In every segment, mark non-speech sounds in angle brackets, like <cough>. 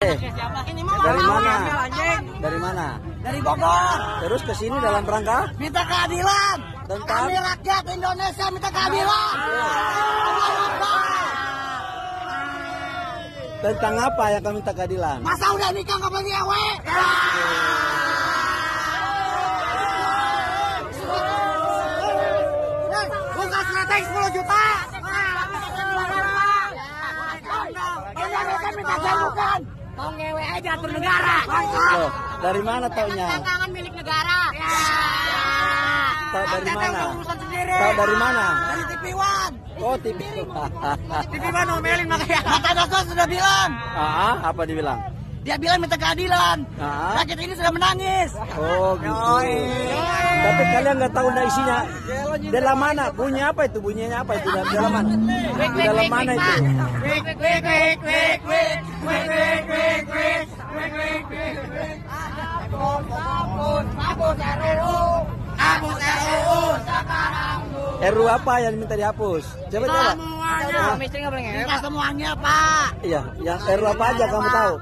Eh, Dari mana? dari mana? Dari Bogor. Terus ke sini dalam rangka Minta keadilan. Tentang? Kami rakyat Indonesia minta keadilan. Allahu Akbar. tentang apa yang kami minta keadilan? Masa udah nikah nggak boleh ngewe? Bukan seleteng 10 juta. Indonesia minta jauhkan. Mau ngewe aja atur negara. Loh, dari mana taunya? Tangan milik negara. Tahu dari mana? tahu dari mana? Dari TV One. Oh, TV. TV One ngomelin makanya. Mata Dasos sudah bilang. ah, apa dibilang? Dia bilang minta keadilan. Ah? Rakyat ini sudah menangis. Oh gitu. Oh, iya. Tapi kalian nggak tahu dari isinya. Dalam mana? Bunyinya apa itu? Bunyinya apa itu? Dalam mana? Dalam mana itu? RU apa yang minta dihapus? Coba coba. Semuanya. Semuanya, Pak. Iya, yang RU apa aja kamu tahu?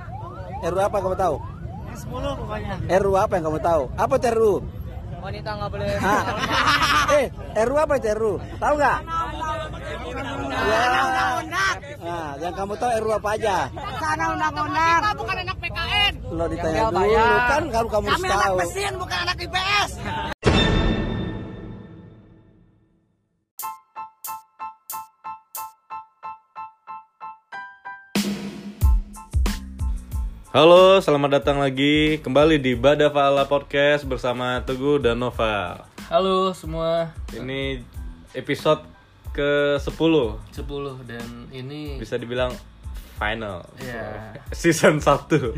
RU apa kamu tahu? 10 pokoknya. RU apa yang kamu tahu? Apa itu RU? Wanita nggak boleh. Eh, RU apa itu RU? Tahu nggak? Ya. Undang-undang. Nah, yang kamu tahu RU apa aja? Sana undang-undang. Kita bukan anak PKN. Lo ditanya dulu kan kalau kamu Kami harus anak tahu. mesin bukan anak IPS. Halo, selamat datang lagi kembali di Bada Fala Podcast bersama Teguh dan Nova. Halo semua, Ini episode ke-10 10 dan ini bisa dibilang final. ya <laughs> Season 1.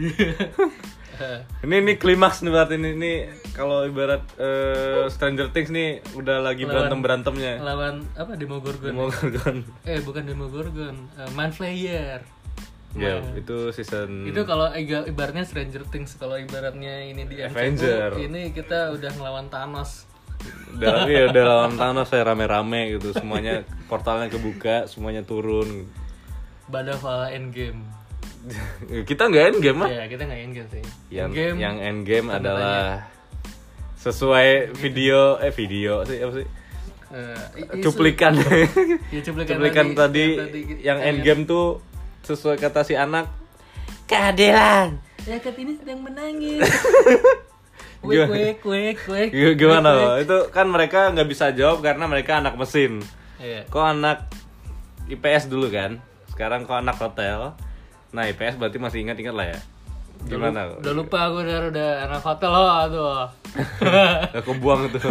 <laughs> ini ini klimaks nih berarti ini, ini kalau ibarat eh, Stranger Things nih udah lagi Lawan- berantem-berantemnya. lawan apa Demogorgon? Demogorgon. Eh bukan Demogorgon, uh, Mind Ya, Nah. itu season Itu kalau ibaratnya Stranger Things, kalau ibaratnya ini di MCU, Avenger. ini kita udah ngelawan Thanos. udah ya udah lawan Thanos saya rame-rame gitu semuanya portalnya kebuka semuanya turun Badavala Endgame. <laughs> kita nggak end game mah Ya kita nggak endgame sih. yang Endgame, yang end game tanda adalah sesuai video eh video sih apa sih eh, i- cuplikan Ya, cuplikan, cuplikan tadi, yang tadi yang end lihat. game tuh sesuai kata si anak keadilan. Rakyat ini sedang menangis. Wek wek wek wek. G- gimana? loh itu kan mereka nggak bisa jawab karena mereka anak mesin. Iya. kok anak IPS dulu kan? Sekarang kok anak hotel? Nah IPS berarti masih ingat-ingat lah ya. Gimana? Udah lupa aku udah udah anak hotel loh aduh. <laughs> Udah kebuang tuh. <laughs>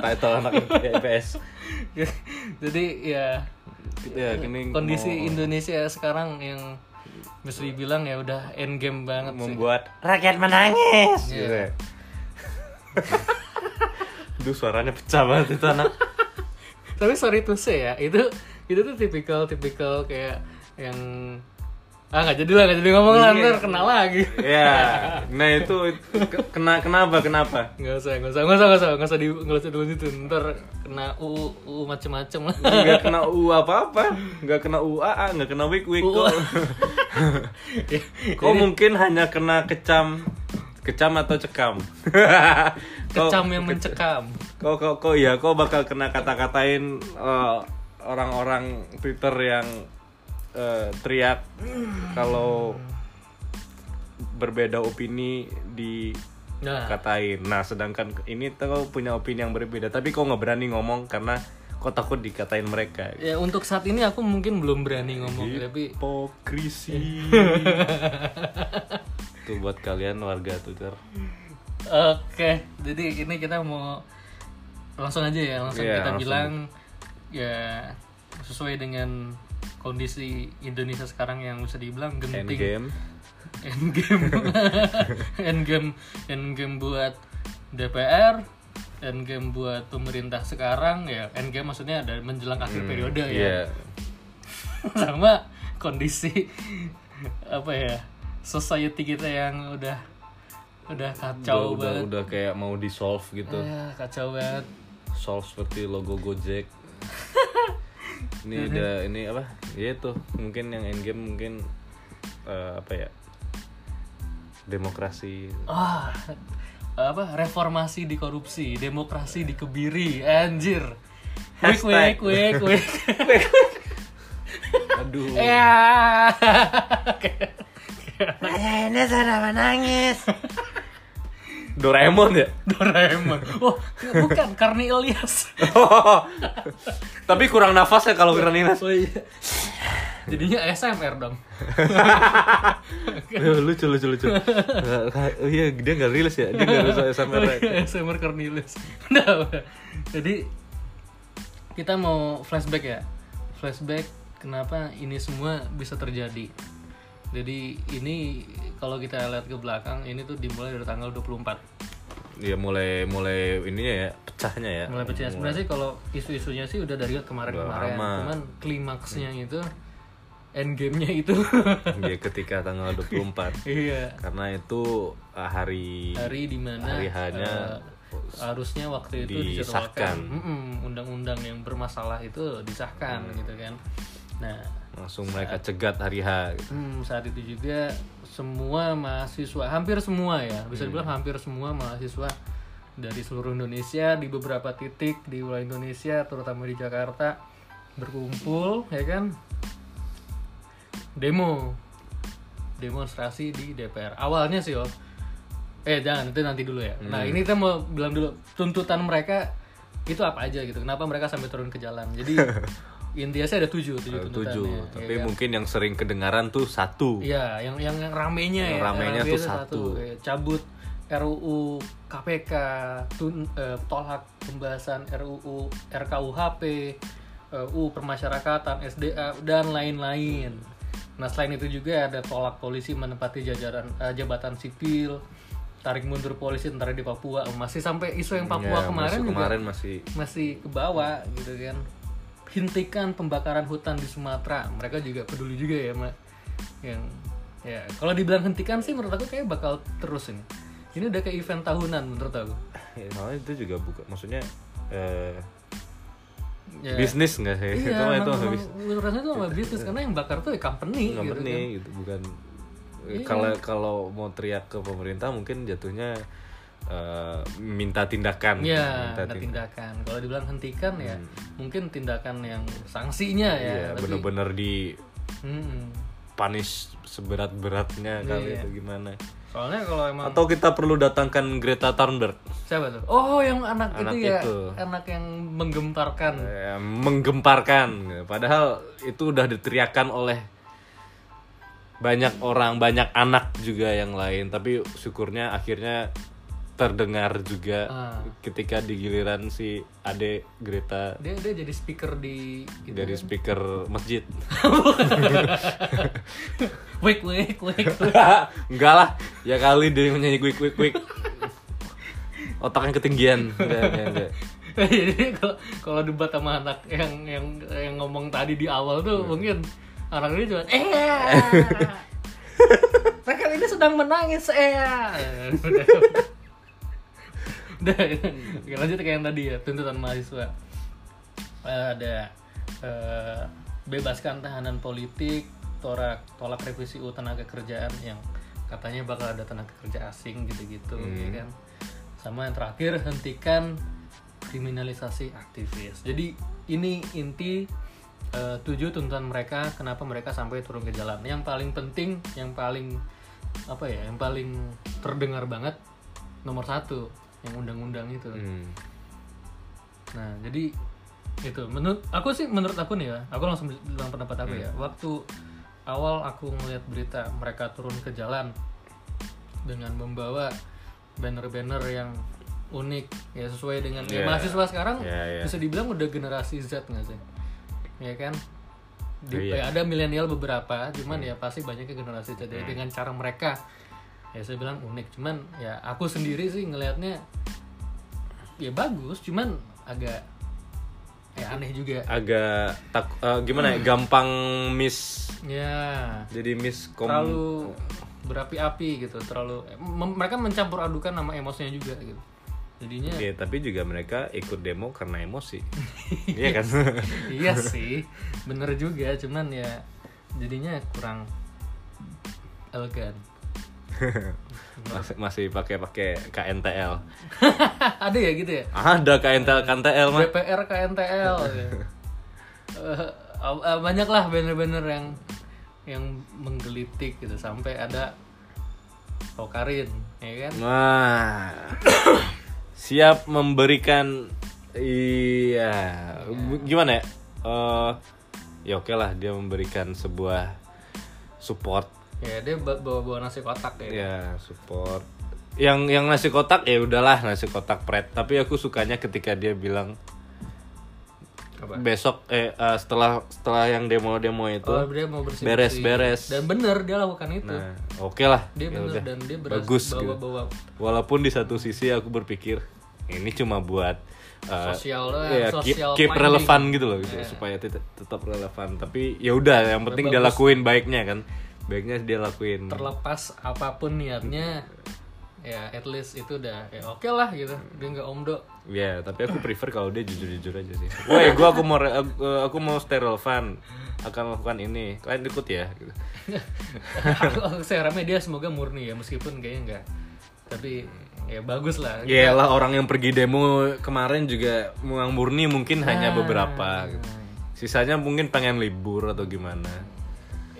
Title anak IPS Jadi ya ya gini kondisi mau Indonesia sekarang yang bisa dibilang ya udah end game banget sih. membuat rakyat menangis Iya. gitu ya. Duh suaranya pecah banget itu anak Tapi sorry to say ya, itu itu tuh tipikal tipikal kayak yang ah nggak jadi lah nggak jadi ngomong lah ntar kena lagi. Ya nah itu, itu ke- kena kenapa kenapa? Nggak usah nggak usah nggak usah nggak usah nggak usah di nggak usah dulu itu ntar kena u u macem-macem lah. Nggak kena u apa apa nggak kena UAA nggak kena wik wik kok. <laughs> Kok mungkin hanya kena kecam kecam atau cekam? <laughs> Kecam yang mencekam. kok kok kok ya kok bakal kena kata-katain eh, orang-orang Twitter yang eh, teriak kalau berbeda opini nah dikatain. Nah, sedangkan ini kau punya opini yang berbeda, tapi kau nggak berani ngomong karena kau takut dikatain mereka. ya untuk saat ini aku mungkin belum berani ngomong tapi Hipokrisi. <laughs> Itu buat kalian warga Twitter. Oke, jadi ini kita mau langsung aja ya, langsung Iya, kita langsung. bilang ya sesuai dengan kondisi Indonesia sekarang yang bisa dibilang genting. Endgame. Endgame. <laughs> endgame, endgame buat DPR, endgame buat pemerintah sekarang ya. Endgame maksudnya ada menjelang akhir periode ya. Iya. <laughs> Sama kondisi apa ya? Society kita yang udah udah kacau udah, udah, banget. udah kayak mau di solve gitu. Ya, kacau banget. solve seperti logo Gojek. <laughs> ini udah ini apa? Ya itu mungkin yang endgame mungkin eh, apa ya? demokrasi Ah, apa reformasi di korupsi, demokrasi di kebiri, anjir. Wik wik Hashtag. wik wik. <laughs> aduh Ya. Ini sudah menangis. Doraemon ya <laughs> Doraemon. Oh, bukan Karni Ilyas. <laughs> tapi kurang nafas ya kalau keren ini Oh iya. Jadinya ASMR dong. <laughs> lucu lucu lucu oh iya dia nggak rilis ya dia nggak rilis SMR Oh iya, ASMR Cornelius. Nah, jadi kita mau flashback ya. Flashback kenapa ini semua bisa terjadi. Jadi ini kalau kita lihat ke belakang ini tuh dimulai dari tanggal 24. ya mulai mulai ininya ya pecahnya ya Mulai pecah. Sebenarnya sih kalau isu-isunya sih udah dari kemarin-kemarin. Cuman klimaksnya itu end game-nya itu <laughs> ya ketika tanggal 24 <laughs> iya. karena itu uh, hari Hari di mana hari hanya eh, harusnya waktu itu disahkan. dijadwalkan Mm-mm, undang-undang yang bermasalah itu disahkan Hmm. gitu kan. Nah, langsung mereka cegat hari H gitu. hmm, saat itu juga semua mahasiswa, hampir semua ya, bisa Hmm. dibilang hampir semua mahasiswa dari seluruh Indonesia di beberapa titik di wilayah Indonesia, terutama di Jakarta berkumpul, ya kan? Demo, demonstrasi di DPR. Awalnya sih, oh, eh jangan itu nanti dulu ya. Nah Hmm. ini kita mau bilang dulu tuntutan mereka itu apa aja gitu. Kenapa mereka sampai turun ke jalan? Jadi <laughs> intinya sih ada tujuh, tujuh tujuh ya tapi kan? mungkin yang sering kedengaran tuh satu Iya, yang yang yang ramenya Yang ya. ramenya rame tuh satu. Kayak cabut RUU KPK, tun, eh, tolak pembahasan RUU RKUHP, UU permasyarakatan, SDA dan lain-lain. Nah, selain itu juga ada tolak polisi menempati jajaran eh, jabatan sipil, tarik mundur polisi tentara di Papua. Masih sampai isu yang Papua Ya, kemarin masuk juga kemarin masih masih ke bawah gitu kan hentikan pembakaran hutan di Sumatera. Mereka juga peduli juga ya mak yang ya kalau dibilang hentikan sih menurut aku kayak bakal terus ini. Ini udah kayak event tahunan menurut aku. Ya, soalnya itu juga bukan maksudnya eh, ya, bisnis nggak sih? Itu mah iya itu habis. emang menurut itu sama bisnis karena yang bakar tuh ya company nggak gitu kan. gitu bukan Iya. kalau kalau mau teriak ke pemerintah mungkin jatuhnya eh, minta tindakan Iya, minta ada tin- tindakan. Kalau dibilang hentikan ya, mungkin tindakan yang sanksinya ya. iya tapi- bener-bener di Mm-mm. punish seberat-beratnya kali Iya. itu gimana Soalnya kalau emang atau kita perlu datangkan Greta Thunberg siapa tuh? Oh, yang anak, Anak itu ya, itu. anak yang menggemparkan. Eh, menggemparkan padahal itu udah diteriakan oleh banyak orang banyak anak juga yang lain tapi syukurnya akhirnya terdengar juga Ah. ketika di giliran si Ade Greta Dia dia jadi speaker di gitu dari kan. speaker masjid Wake wake wake. enggak lah ya kali dia nyanyi quick quick quick otaknya ketinggian. <laughs> Jadi kalau kalau debat sama anak yang yang yang ngomong tadi di awal tuh mungkin anak ini cuma eh <laughs> mereka ini sedang menangis eh <laughs> udah udah Oke, lanjut ke yang tadi ya tuntutan mahasiswa. Eh, ada eh, bebaskan tahanan politik tolak tolak revisi UU tenaga kerjaan yang katanya bakal ada tenaga kerja asing gitu-gitu ya kan? Sama yang terakhir hentikan kriminalisasi aktivis. Jadi ini inti eh, tujuh tuntutan mereka kenapa mereka sampai turun ke jalan. Yang paling penting yang paling apa ya yang paling terdengar banget nomor satu yang undang-undang itu Hmm. Nah, jadi itu menurut aku sih menurut aku nih ya, aku langsung bilang pendapat aku ya. Waktu awal aku ngeliat berita mereka turun ke jalan dengan membawa banner-banner yang unik ya sesuai dengan ya, Iya. mahasiswa sekarang Iya, iya. bisa dibilang udah generasi Z nggak sih? Ya kan? Di- Iya. ya ada milenial beberapa, cuman ya pasti banyaknya generasi Z. Hmm. Jadi dengan cara mereka ya saya bilang unik, cuman ya aku sendiri sih ngelihatnya ya bagus, cuman agak ya aneh juga. agak tak eh, gimana ya gampang miss Ya, jadi miss kom terlalu berapi-api gitu, terlalu mem- mereka mencampur adukan nama emosinya juga gitu. Jadinya Iya, tapi juga mereka ikut demo karena emosi. <laughs> iya kan? <laughs> iya sih, bener juga, cuman ya jadinya kurang elegan. Masih masih pakai pakai KNTL <laughs> ada ya gitu ya? Ada KNTL KNTL mah BPR KNTL ya. <laughs> Eh, eh, banyak lah banner-banner yang yang menggelitik gitu. Sampai ada Tokarin ya kan? Wah, <coughs> siap memberikan iya. Gimana ya? Eh, ya oke lah dia memberikan sebuah support ya dia ba- bawa-bawa nasi kotak ya ya support. Yang yang nasi kotak ya udahlah nasi kotak pret. Tapi aku sukanya ketika dia bilang Apa? besok eh eh, setelah setelah yang demo-demo itu Oh, dia mau bersih beres-beres. dan bener dia lakukan itu. Nah oke lah. Dia ya bener udah. dan dia berhasil bagus bawa gitu. bawa walaupun di satu sisi aku berpikir ini cuma buat uh, Sosial doang, ya, keep, keep relevan gitu loh gitu Iya. supaya tetap, relevan. Tapi ya udah yang penting dia lakuin baiknya kan baiknya dia lakuin. Terlepas apa pun niatnya ya at least itu udah ya oke lah gitu. Dia nggak omdo. Ya tapi aku prefer kalau dia jujur-jujur aja sih. Woi gua aku mau re- aku, aku mau stay relevan akan melakukan ini. Kalian ikut ya gitu. <laughs> Aku- saya rame dia semoga murni ya meskipun kayaknya enggak tapi ya bagus lah. Ya lah orang yang pergi demo kemarin juga yang murni mungkin hanya beberapa gitu. Sisanya mungkin pengen libur atau gimana.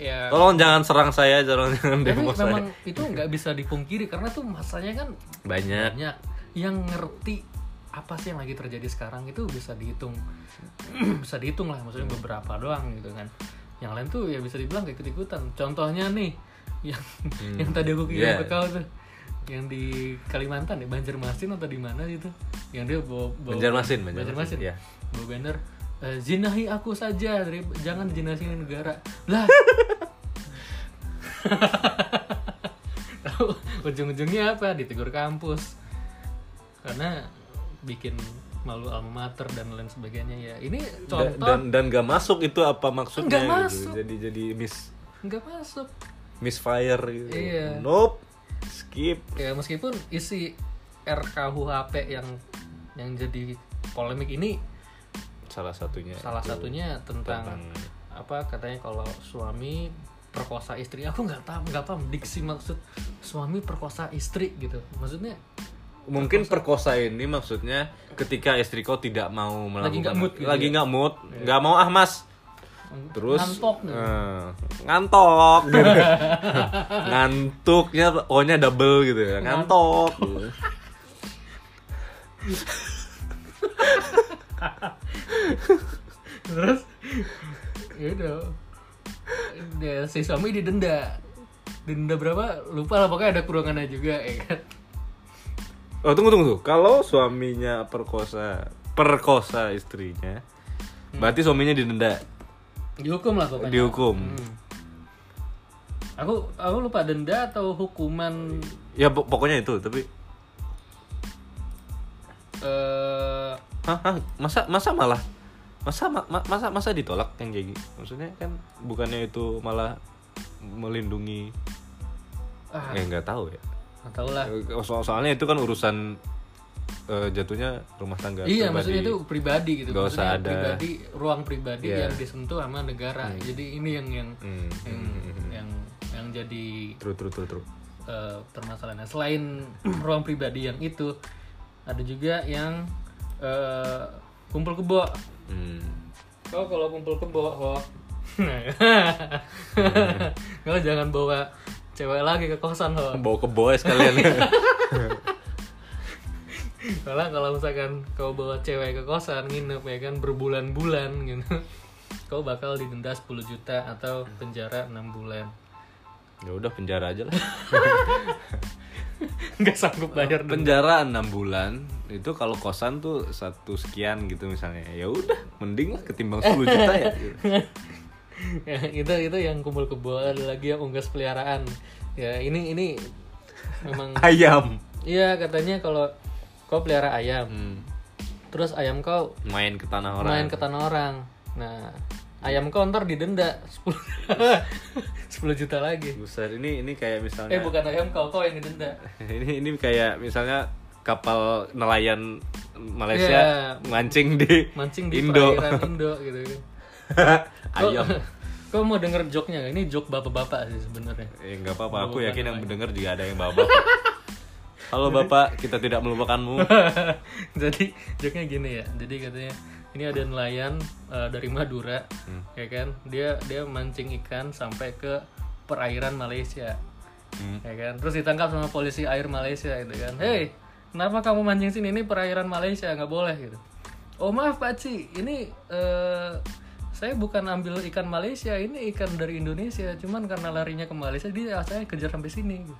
Ya Tolong jangan serang saya, jangan jangan tapi demo saya. memang itu nggak bisa dipungkiri karena tuh masanya kan Banyak. banyak yang ngerti apa sih yang lagi terjadi sekarang itu bisa dihitung <clears throat> bisa dihitung lah maksudnya beberapa doang gitu kan yang lain tuh ya bisa dibilang ikut ikutan contohnya nih <laughs> yang yang tadi aku kirim Yeah. ke kau tuh yang di Kalimantan ya Banjarmasin atau di mana gitu yang dia bawa, bawa Banjarmasin, Banjarmasin, Banjarmasin iya. bawa banner "Eh, zinahi aku saja dari jangan jinahi negara lah Tahu <laughs> ujung-ujungnya apa? Ditegur kampus. Karena bikin malu alma mater dan lain sebagainya ya. Ini contoh dan dan gak masuk itu apa maksudnya Nggak gitu. masuk. Jadi jadi miss nggak masuk. misfire gitu. Iya. Nope. Skip. Ya meskipun isi RKUHP yang yang jadi polemik ini Salah satunya. salah satunya tentang, tentang- apa katanya kalau suami perkosa istri aku nggak tahu nggak paham diksi maksud suami perkosa istri gitu maksudnya Mungkin perkosa ini maksudnya ketika istri kau tidak mau melakukan Lagi nggak mood gitu lagi ya? nggak mood, nggak mau ah mas, terus ngantok nih. eh, ngantok gitu. <laughs> ngantuknya pokoknya double gitu ya ngantok gitu. <laughs> <laughs> terus? Ya udah. Dia si suami didenda. Denda berapa? Lupa lah pokoknya ada kurungannya juga ya kan? Oh tunggu tunggu tuh kalau suaminya perkosa perkosa istrinya berarti suaminya didenda? Dihukum lah pokoknya. Dihukum. Hmm. aku aku lupa denda atau hukuman. Ya pok- pokoknya itu tapi eh hah, hah, masa masa malah masa ma- ma- masa masa ditolak yang kayak gitu maksudnya kan bukannya itu malah melindungi? Ah. Eh nggak tahu ya. Nggak tahu lah. Eh, so- soalnya itu kan urusan eh, jatuhnya rumah tangga iya pribadi. maksudnya itu pribadi gitu. Nggak usah ada- pribadi ruang pribadi Iya. yang disentuh sama negara. Jadi ini yang yang Hmm, yang, hmm, hmm, hmm. yang yang jadi true true true true. eh, permasalahannya. Selain <clears throat> ruang pribadi yang itu ada juga yang eh, kumpul kebo. Hmm. kau kalau kumpul kebo kok <laughs> kau jangan bawa cewek lagi ke kosan ho. Bawa ke boy sekalian. <laughs> Soalnya kalau misalkan kau bawa cewek ke kosan nginep ya kan berbulan-bulan gitu. Kau bakal didenda 10 juta atau penjara 6 bulan. Ya udah penjara aja lah <laughs> <laughs> nggak sanggup bayar denda penjara enam bulan itu kalau kosan tuh satu sekian gitu misalnya. Ya udah mending lah ketimbang 10 juta ya. <laughs> Ya, itu itu yang kumpul kebo ada lagi yang unggas peliharaan. Ya ini ini memang <laughs> ayam. Iya katanya kalau kau pelihara ayam Hmm. terus ayam kau main ke tanah orang. main ke tanah orang. Nah ayam kau ntar didenda 10 10 juta lagi Buset, ini ini kayak misalnya eh bukan ayam kau kau yang didenda <laughs> ini ini kayak misalnya kapal nelayan Malaysia Iya. mancing di mancing di Indo <laughs> Indo gitu <laughs> ayam Kau mau denger joke-nya nggak? Ini joke bapak-bapak sih sebenarnya. Eh nggak apa-apa, aku yakin yang mendengar juga ada yang bapak. Halo bapak, kita tidak melupakanmu. Jadi joke-nya gini ya. Jadi katanya ini ada nelayan eh, dari Madura, Hmm. ya kan? Dia dia mancing ikan sampai ke perairan Malaysia, Hmm. ya kan? Terus ditangkap sama polisi air Malaysia gitu kan. Hei, kenapa kamu mancing sini? Ini perairan Malaysia, nggak boleh gitu. Oh maaf Pak Ci, ini eh, saya bukan ambil ikan Malaysia, ini ikan dari Indonesia. Cuman karena larinya ke Malaysia, dia saya kejar sampai sini. Gitu.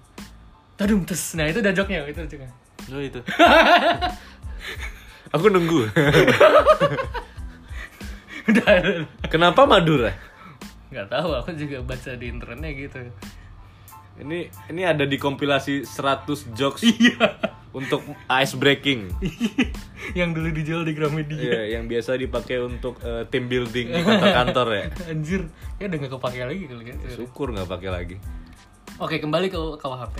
Tadum tes. Nah itu udah joke-nya, itu joke-nya. Oh itu. <laughs> aku nunggu. <laughs> udah, udah. Kenapa Madura? nggak tahu aku juga baca di internetnya gitu Ini ini ada di kompilasi 100 jokes iya untuk ice breaking. <laughs> yang dulu dijual di Gramedia Iya, yang biasa dipakai untuk eh, team building di <laughs> kantor-kantor ya. anjir ya udah nggak kepake lagi kali gitu Syukur nggak pakai lagi. oke kembali ke KWHP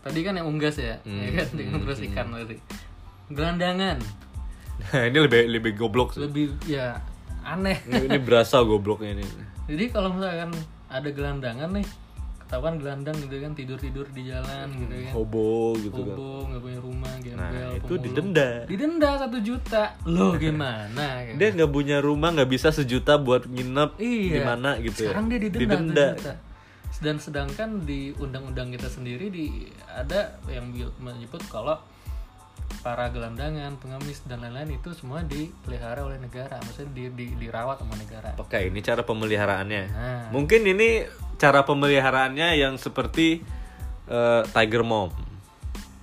tadi kan yang unggas ya, Hmm, ya kan terus ikan tadi gelandangan Nah, <laughs> ini lebih lebih goblok sih. lebih ya aneh Ini, ini berasa gobloknya ini. <laughs> jadi kalau misalkan ada gelandangan nih ketahuan gelandang gitu kan tidur tidur di jalan gitu kan Hobo gitu kan. Hobo, nggak punya rumah, gembel, Nah, itu pemulung. didenda. Didenda satu juta. Lo <laughs> gimana? gitu. Dia nggak punya rumah, nggak bisa sejuta buat nginep Iya. di mana gitu ya. Sekarang dia didenda, Didenda. juta. Dan sedangkan di undang-undang kita sendiri di ada yang menyebut kalau para gelandangan, pengemis dan lain-lain itu semua dipelihara oleh negara, maksudnya di, di- dirawat sama negara. Oke, ini cara pemeliharaannya. Nah. Mungkin ini cara pemeliharaannya yang seperti eh, Tiger Mom.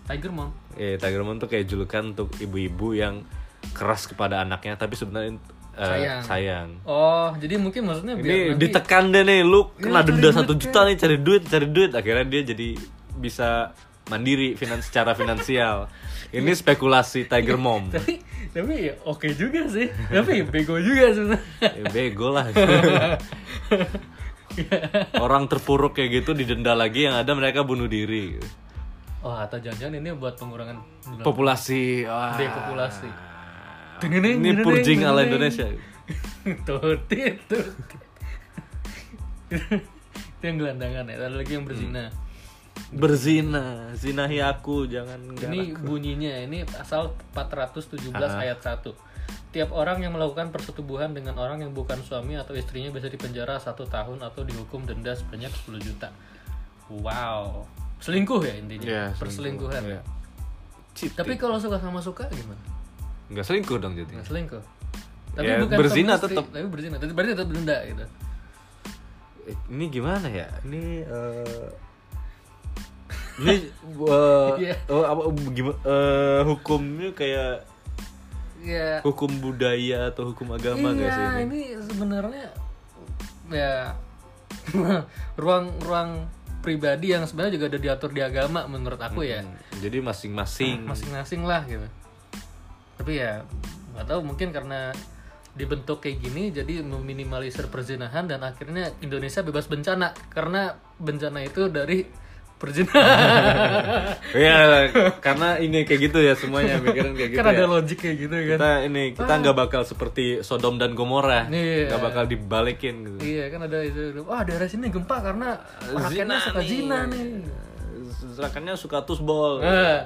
Tiger Mom. Eh, Tiger Mom tuh kayak julukan untuk ibu-ibu yang keras kepada anaknya, tapi sebenarnya eh, Sayang. sayang. Oh, jadi mungkin maksudnya biar Ini nanti ditekan deh nih, lu kena cari denda satu juta nih cari duit, cari duit. Akhirnya dia jadi bisa mandiri finans secara finansial. <laughs> Ini spekulasi Tiger <laughs> Mom. tapi tapi ya oke juga sih. tapi bego juga sebenarnya. Ya, bego lah. <laughs> Orang terpuruk kayak gitu didenda lagi yang ada mereka bunuh diri. Oh, atau jangan-jangan ini buat pengurangan Populasi. Wah. depopulasi. Ini purging ala Indonesia. <laughs> Tutit, tutit. Itu yang gelandangan ya. Ada lagi yang berzina. Berzina, zinahi aku, jangan Ini galak. bunyinya ini pasal 417 Ah. ayat 1. Tiap orang yang melakukan persetubuhan dengan orang yang bukan suami atau istrinya bisa dipenjara satu tahun atau dihukum denda sebanyak 10 juta. Wow. Selingkuh ya intinya. Ya, Perselingkuhan. Iya. Cheating. Tapi kalau suka sama suka gimana? nggak selingkuh dong jadi. Nggak selingkuh. Tapi Ya, bukan berzina tetap. Tapi berzina. Tapi berarti tetap denda gitu. Eh, Ini gimana ya? Ini eh ini oh, apa gimana eh, hukumnya kayak Ya. hukum budaya atau hukum agama nggak sih iya, ini? ini sebenarnya ya <laughs> ruang-ruang pribadi yang sebenarnya juga ada diatur di agama menurut aku ya. Hmm, Jadi masing-masing Masing-masing lah gitu. Tapi ya nggak tahu mungkin karena dibentuk kayak gini jadi meminimalisir perzinahan dan akhirnya Indonesia bebas bencana karena bencana itu dari perzinahan. <laughs> Iya, karena ini kayak gitu ya semuanya mikirin kayak gitu kan ada ya. logik kayak gitu kan. Kita ini kita nggak bakal seperti Sodom dan Gomora, Iya. nggak bakal dibalikin gitu. Iya kan ada itu. Wah daerah sini gempa karena rakyatnya suka zina nih. Serakannya suka tusbol. Nah,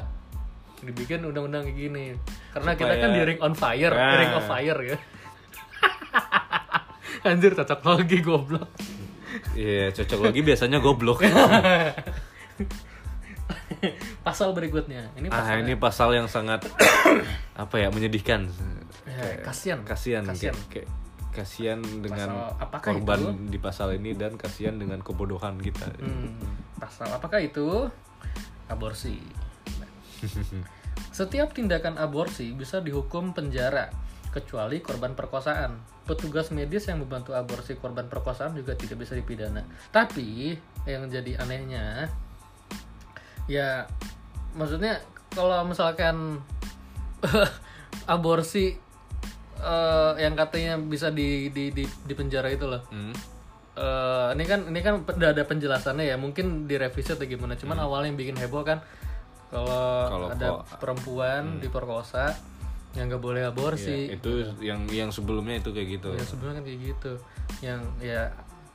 dibikin undang-undang kayak gini. Karena kita Supaya- kan di ring on fire, Nah. ring of fire ya. <laughs> Anjir cocok lagi goblok. Iya, cocok lagi biasanya goblok. <laughs> <laughs> Pasal berikutnya. Ini ah, pasal ini pasal yang sangat <coughs> apa ya, menyedihkan. ya, kasihan. Kasihan Kasihan. kayak, kasihan dengan Pasal korban itu? di pasal ini dan kasihan dengan kebodohan kita. Hmm, pasal apakah itu? Aborsi. <laughs> Setiap tindakan aborsi bisa dihukum penjara kecuali korban perkosaan. Petugas medis yang membantu aborsi korban perkosaan juga tidak bisa dipidana. Tapi yang jadi anehnya ya maksudnya kalau misalkan <laughs> aborsi eh, yang katanya bisa di di di, di penjara itu loh. Hmm. Eh, ini kan ini kan udah ada penjelasannya ya mungkin direvisi atau gimana cuman awalnya yang bikin heboh kan kalau ada kok- perempuan diperkosa yang nggak boleh aborsi Ya, itu yang yang sebelumnya itu kayak gitu. yang sebelumnya kan kayak gitu yang ya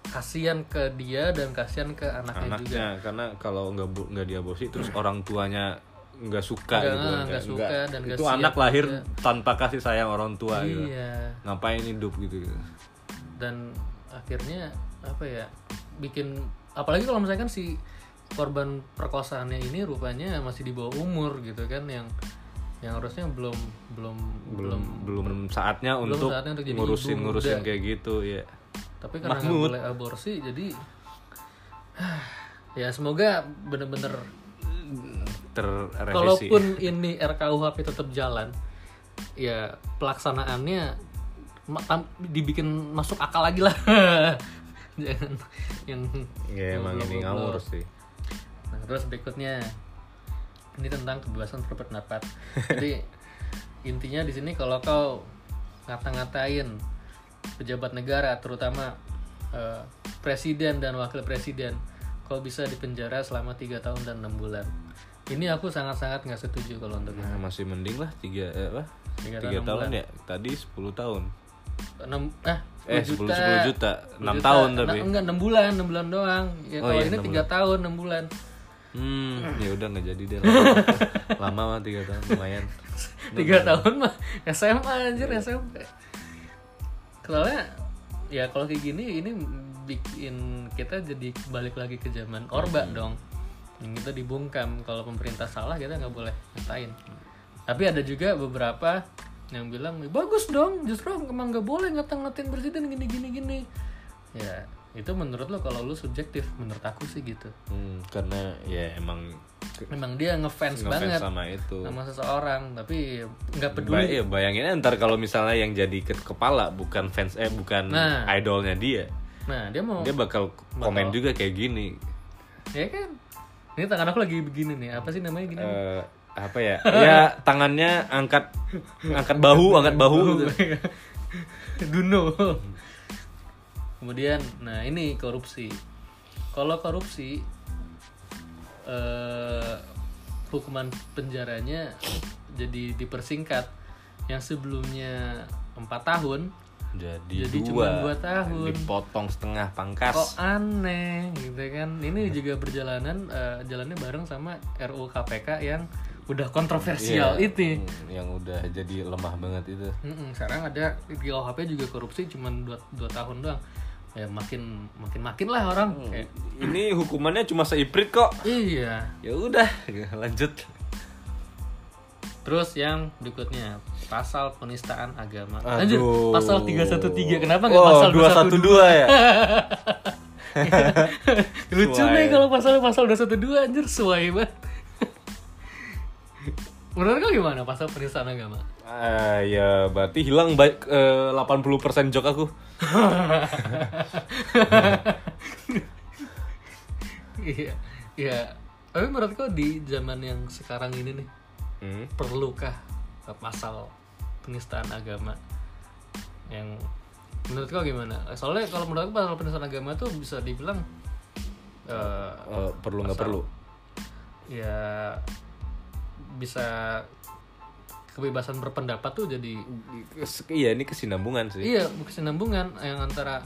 kasihan ke dia dan kasihan ke anaknya, juga. Anaknya karena kalau nggak nggak diaborsi terus orang tuanya nggak suka Nggak, gitu nggak suka dan nggak itu siap anak lahir juga. tanpa kasih sayang orang tua gitu. Iya. Ngapain hidup gitu dan akhirnya apa ya bikin apalagi kalau misalkan si korban perkosaannya ini rupanya masih di bawah umur gitu kan yang yang harusnya belum belum belum belum saatnya Belum untuk saatnya untuk ngurusin ngurusin muda. kayak gitu ya tapi karena nggak boleh aborsi jadi <sighs> ya semoga bener-bener terrevisi. kalaupun ini RKUHP tetap jalan ya pelaksanaannya dibikin masuk akal lagi lah. <laughs> Jangan yang ya emang ini ngawur sih. Nah, terus berikutnya ini tentang kebebasan berpendapat. Jadi <laughs> intinya di sini kalau kau ngata-ngatain pejabat negara, terutama eh, presiden dan wakil presiden, kau bisa dipenjara selama tiga tahun dan enam bulan. Ini aku sangat-sangat nggak setuju kalau untuk nah, masih mending lah tiga eh, apa? Tiga tiga, tahun, tahun bulan. ya? Tadi 10 tahun. Enam, ah, eh 10 10 juta. 6 tahun tapi. enggak enam bulan, enam bulan doang. Ya Oh, kalau iya, ini enam tiga tahun, enam bulan. hmm <clears throat> ya udah nggak jadi deh. <laughs> Lama, lama mah tiga tahun lumayan. Tiga tahun mah SMA anjir SMP soalnya ya kalau kayak gini ini bikin kita jadi balik lagi ke zaman orba dong. Yang kita dibungkam kalau pemerintah salah kita nggak boleh ngatain. Tapi ada juga beberapa yang bilang bagus dong justru emang nggak boleh ngata-ngatain presiden gini gini gini. Ya itu menurut lo kalau lu subjektif menurut aku sih gitu. Hmm, karena ya emang memang dia ngefans ngefans banget sama itu. sama seseorang tapi nggak peduli. Ba- ya, bayangin ntar kalau misalnya yang jadi ke kepala bukan fans eh bukan Nah. idolnya dia. Nah dia mau dia bakal komen juga kayak gini. Ya kan? Ini tangan aku lagi begini nih apa sih namanya gini? Eh, apa ya? Ya tangannya angkat angkat bahu angkat bahu. gitu. <laughs> Duno kemudian nah ini korupsi. Kalau korupsi eh, hukuman penjaranya jadi dipersingkat. Yang sebelumnya empat tahun jadi, Jadi dua, cuma dua tahun. dipotong setengah pangkas. Kok aneh gitu kan? Ini juga berjalanan eh, jalannya bareng sama RUU KPK yang udah kontroversial Iya, itu. Hmm, yang udah jadi lemah banget itu. Sekarang ada di KUHP juga korupsi cuma dua, dua tahun doang ya makin makin makin lah orang. Kayak ini hukumannya cuma seiprit kok. Iya. Ya udah <laughs> lanjut. Terus yang berikutnya pasal penistaan agama. Aduh. lanjut pasal 313 kenapa nggak oh, pasal 212 ya? <laughs> lucu Suai. nih kalau pasal pasal 212 anjir suai banget menurut kau gimana pasal penistaan agama? Ah, ya berarti hilang baik eh, 80% jok aku. Iya iya. Tapi menurut kau di zaman yang sekarang ini nih hmm. perlukah pasal penistaan agama? Yang menurut kau gimana? Soalnya kalau menurut aku pasal penistaan agama tuh bisa dibilang eh, Eh, perlu nggak perlu? Ya bisa kebebasan berpendapat tuh jadi iya ini kesinambungan sih. Iya kesinambungan yang antara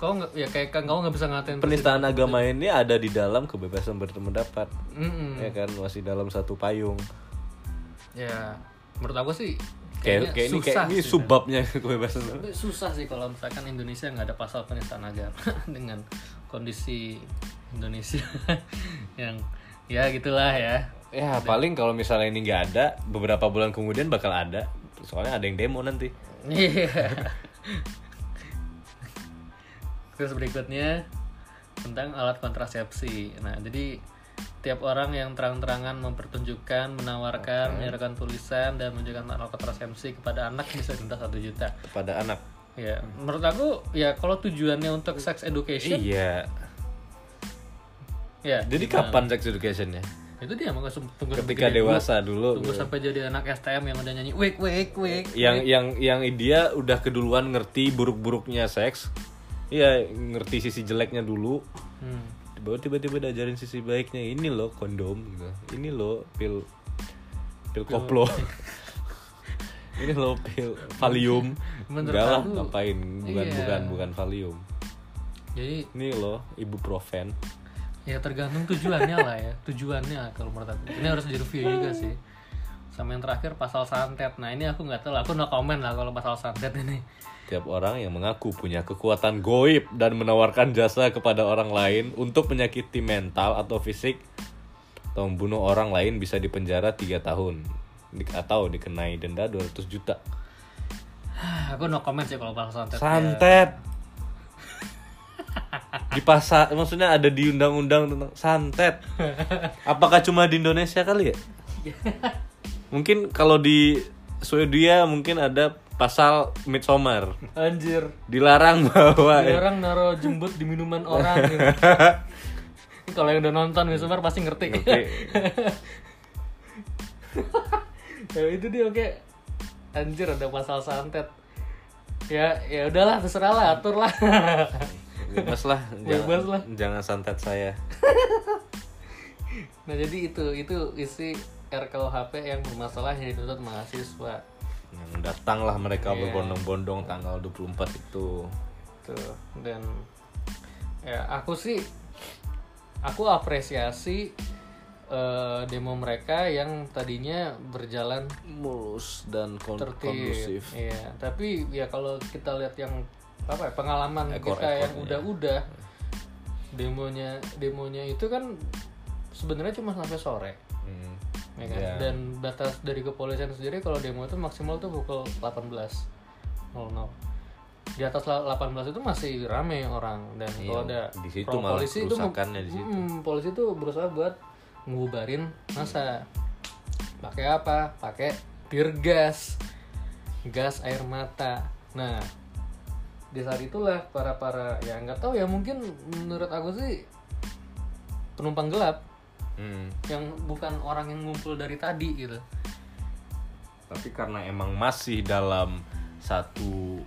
kau nggak ya kayak kan kau nggak bisa ngatain penistaan agama ini ada di dalam kebebasan berpendapat. Mm-mm. ya kan masih dalam satu payung. Ya menurut aku sih kayak kayaknya kayak ini kayak susah ini sih. subbabnya kebebasan susah sih kalau misalkan Indonesia nggak ada pasal penistaan agama <laughs> dengan kondisi Indonesia <laughs> yang ya gitulah ya ya paling kalau misalnya ini nggak ada beberapa bulan kemudian bakal ada soalnya ada yang demo nanti Iya. <laughs> Terus berikutnya tentang alat kontrasepsi. Nah, jadi tiap orang yang terang-terangan mempertunjukkan, menawarkan, menyerahkan tulisan dan menunjukkan alat kontrasepsi kepada anak bisa denda satu juta. kepada anak Ya, menurut aku ya kalau tujuannya untuk sex education, iya ya. jadi gimana? kapan sex educationnya Itu dia mau tunggu sampai ketika gede dulu. dewasa dulu Tunggu sampai jadi anak STM yang udah nyanyi wake wake wake. yang yang yang dia udah keduluan ngerti buruk-buruknya seks. Iya ngerti sisi jeleknya dulu. Hmm. baru tiba-tiba diajarin sisi baiknya. Ini loh kondom gitu. Ini loh pil pil koplo. <laughs> Ini loh pil Valium. Menurut enggak lah ngapain? Bukan iya. bukan bukan Valium. Jadi ini loh ibuprofen ya tergantung tujuannya lah ya. Tujuannya kalau menurut aku. Ini harus direview juga sih. Sama yang terakhir pasal santet. Nah ini aku nggak tahu. Aku no comment lah kalau pasal santet ini. Tiap orang yang mengaku punya kekuatan goib dan menawarkan jasa kepada orang lain untuk menyakiti mental atau fisik atau membunuh orang lain bisa dipenjara 3 tahun. Atau dikenai denda 200 juta. <sighs> aku no comment sih kalau pasal santet. Ya. Di pasar maksudnya ada di undang-undang tentang santet. Apakah cuma di Indonesia kali ya? <laughs> Mungkin kalau di Swedia mungkin ada pasal Midsommar. anjir Dilarang bawa Ada orang naro jembut di minuman orang gitu. <laughs> Kalau yang udah nonton Midsommar pasti ngerti Oke. <laughs> ya itu dia oke anjir ada pasal santet ya ya udahlah terserah lah atur lah Bebas lah, Bebas jangan, lah. jangan santet saya. <laughs> nah jadi itu itu isi RKUHP yang bermasalah yang dituntut mahasiswa Yang datanglah mereka Iya. berbondong-bondong tanggal 24 itu. tuh dan ya aku sih aku apresiasi eh, demo mereka yang tadinya berjalan Mulus dan kon- tertib kondusif. iya tapi ya kalau kita lihat yang apa ya, pengalaman Ekor- kita yang ekornya. udah-udah demonya demonya itu kan sebenarnya cuma sampai sore Hmm. ya kan? Iya. dan batas dari kepolisian sendiri kalau demo itu maksimal tuh pukul 18.00 di atas la- 18 itu masih rame orang dan Iya, kalau ada di situ malah polisi itu di situ. Mm, polisi itu berusaha buat ngubarin masa pakai apa pakai tear gas gas air mata nah di saat itulah para para ya nggak tahu ya mungkin menurut aku sih penumpang gelap Hmm. yang bukan orang yang ngumpul dari tadi gitu Tapi karena emang masih dalam satu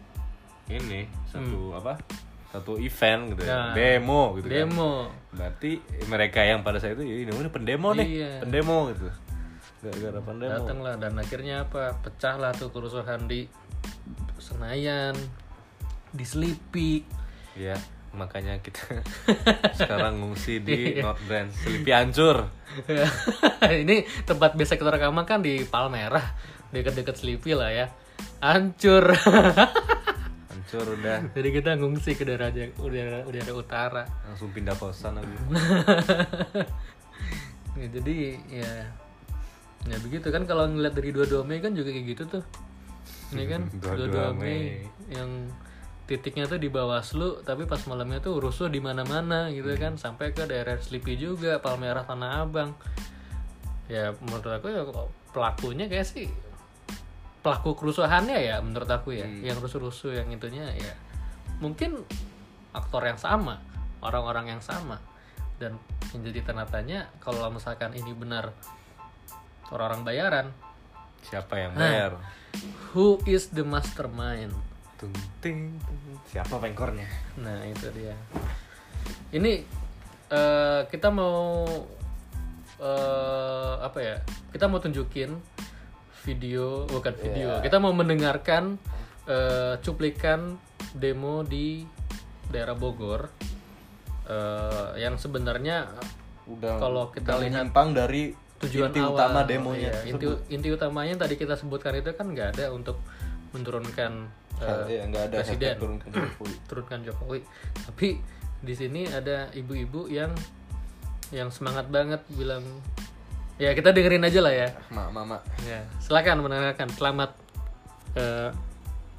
ini, satu apa? Satu event gitu ya. Ya. Demo gitu kan. demo Berarti mereka yang pada saat itu "Ih, ini ini pendemo nih, Iya. pendemo gitu. Gara-gara pendemo. datanglah dan akhirnya apa pecahlah tuh kerusuhan di Senayan di Sleepy Iya, makanya kita <laughs> sekarang ngungsi di North Brand. Selipi hancur. <laughs> ini tempat biasa kita rekaman kan di Palmerah dekat-dekat Sleepy lah ya hancur <laughs> Hancur udah. jadi kita ngungsi ke daerah udara udara utara Langsung pindah kosan lagi. ya, jadi ya ya begitu kan kalau ngeliat dari dua Mei kan juga kayak gitu tuh ini kan 22 dua. Mei yang titiknya tuh di Bawaslu tapi pas malamnya tuh rusuh di mana-mana gitu kan. Sampai ke daerah Sleepy juga Palmerah Tanah Abang. Ya menurut aku ya pelakunya kayak sih pelaku kerusuhannya ya menurut aku ya. Yang rusuh-rusuh yang itunya ya. Mungkin aktor yang sama orang-orang yang sama. Dan yang jadi tanda tanya kalau misalkan ini benar orang-orang bayaran Siapa yang bayar? who is the mastermind Tung, ting. Siapa pengkornya? nah itu dia ini eh, kita mau eh, apa ya kita mau tunjukin video bukan video kita mau mendengarkan eh, cuplikan demo di daerah Bogor eh, yang sebenarnya Udah Kalau kita udah lihat dari tujuan inti awal utama demonya. iya, inti, inti utamanya yang tadi kita sebutkan itu kan nggak ada untuk menurunkan eh, Iya, nggak ada presiden. turunkan <clears throat> Jokowi. turunkan Jokowi. Tapi di sini ada ibu-ibu yang yang semangat banget bilang ya kita dengerin aja lah ya. Mak, mama. ya silakan mendengarkan. Selamat eh,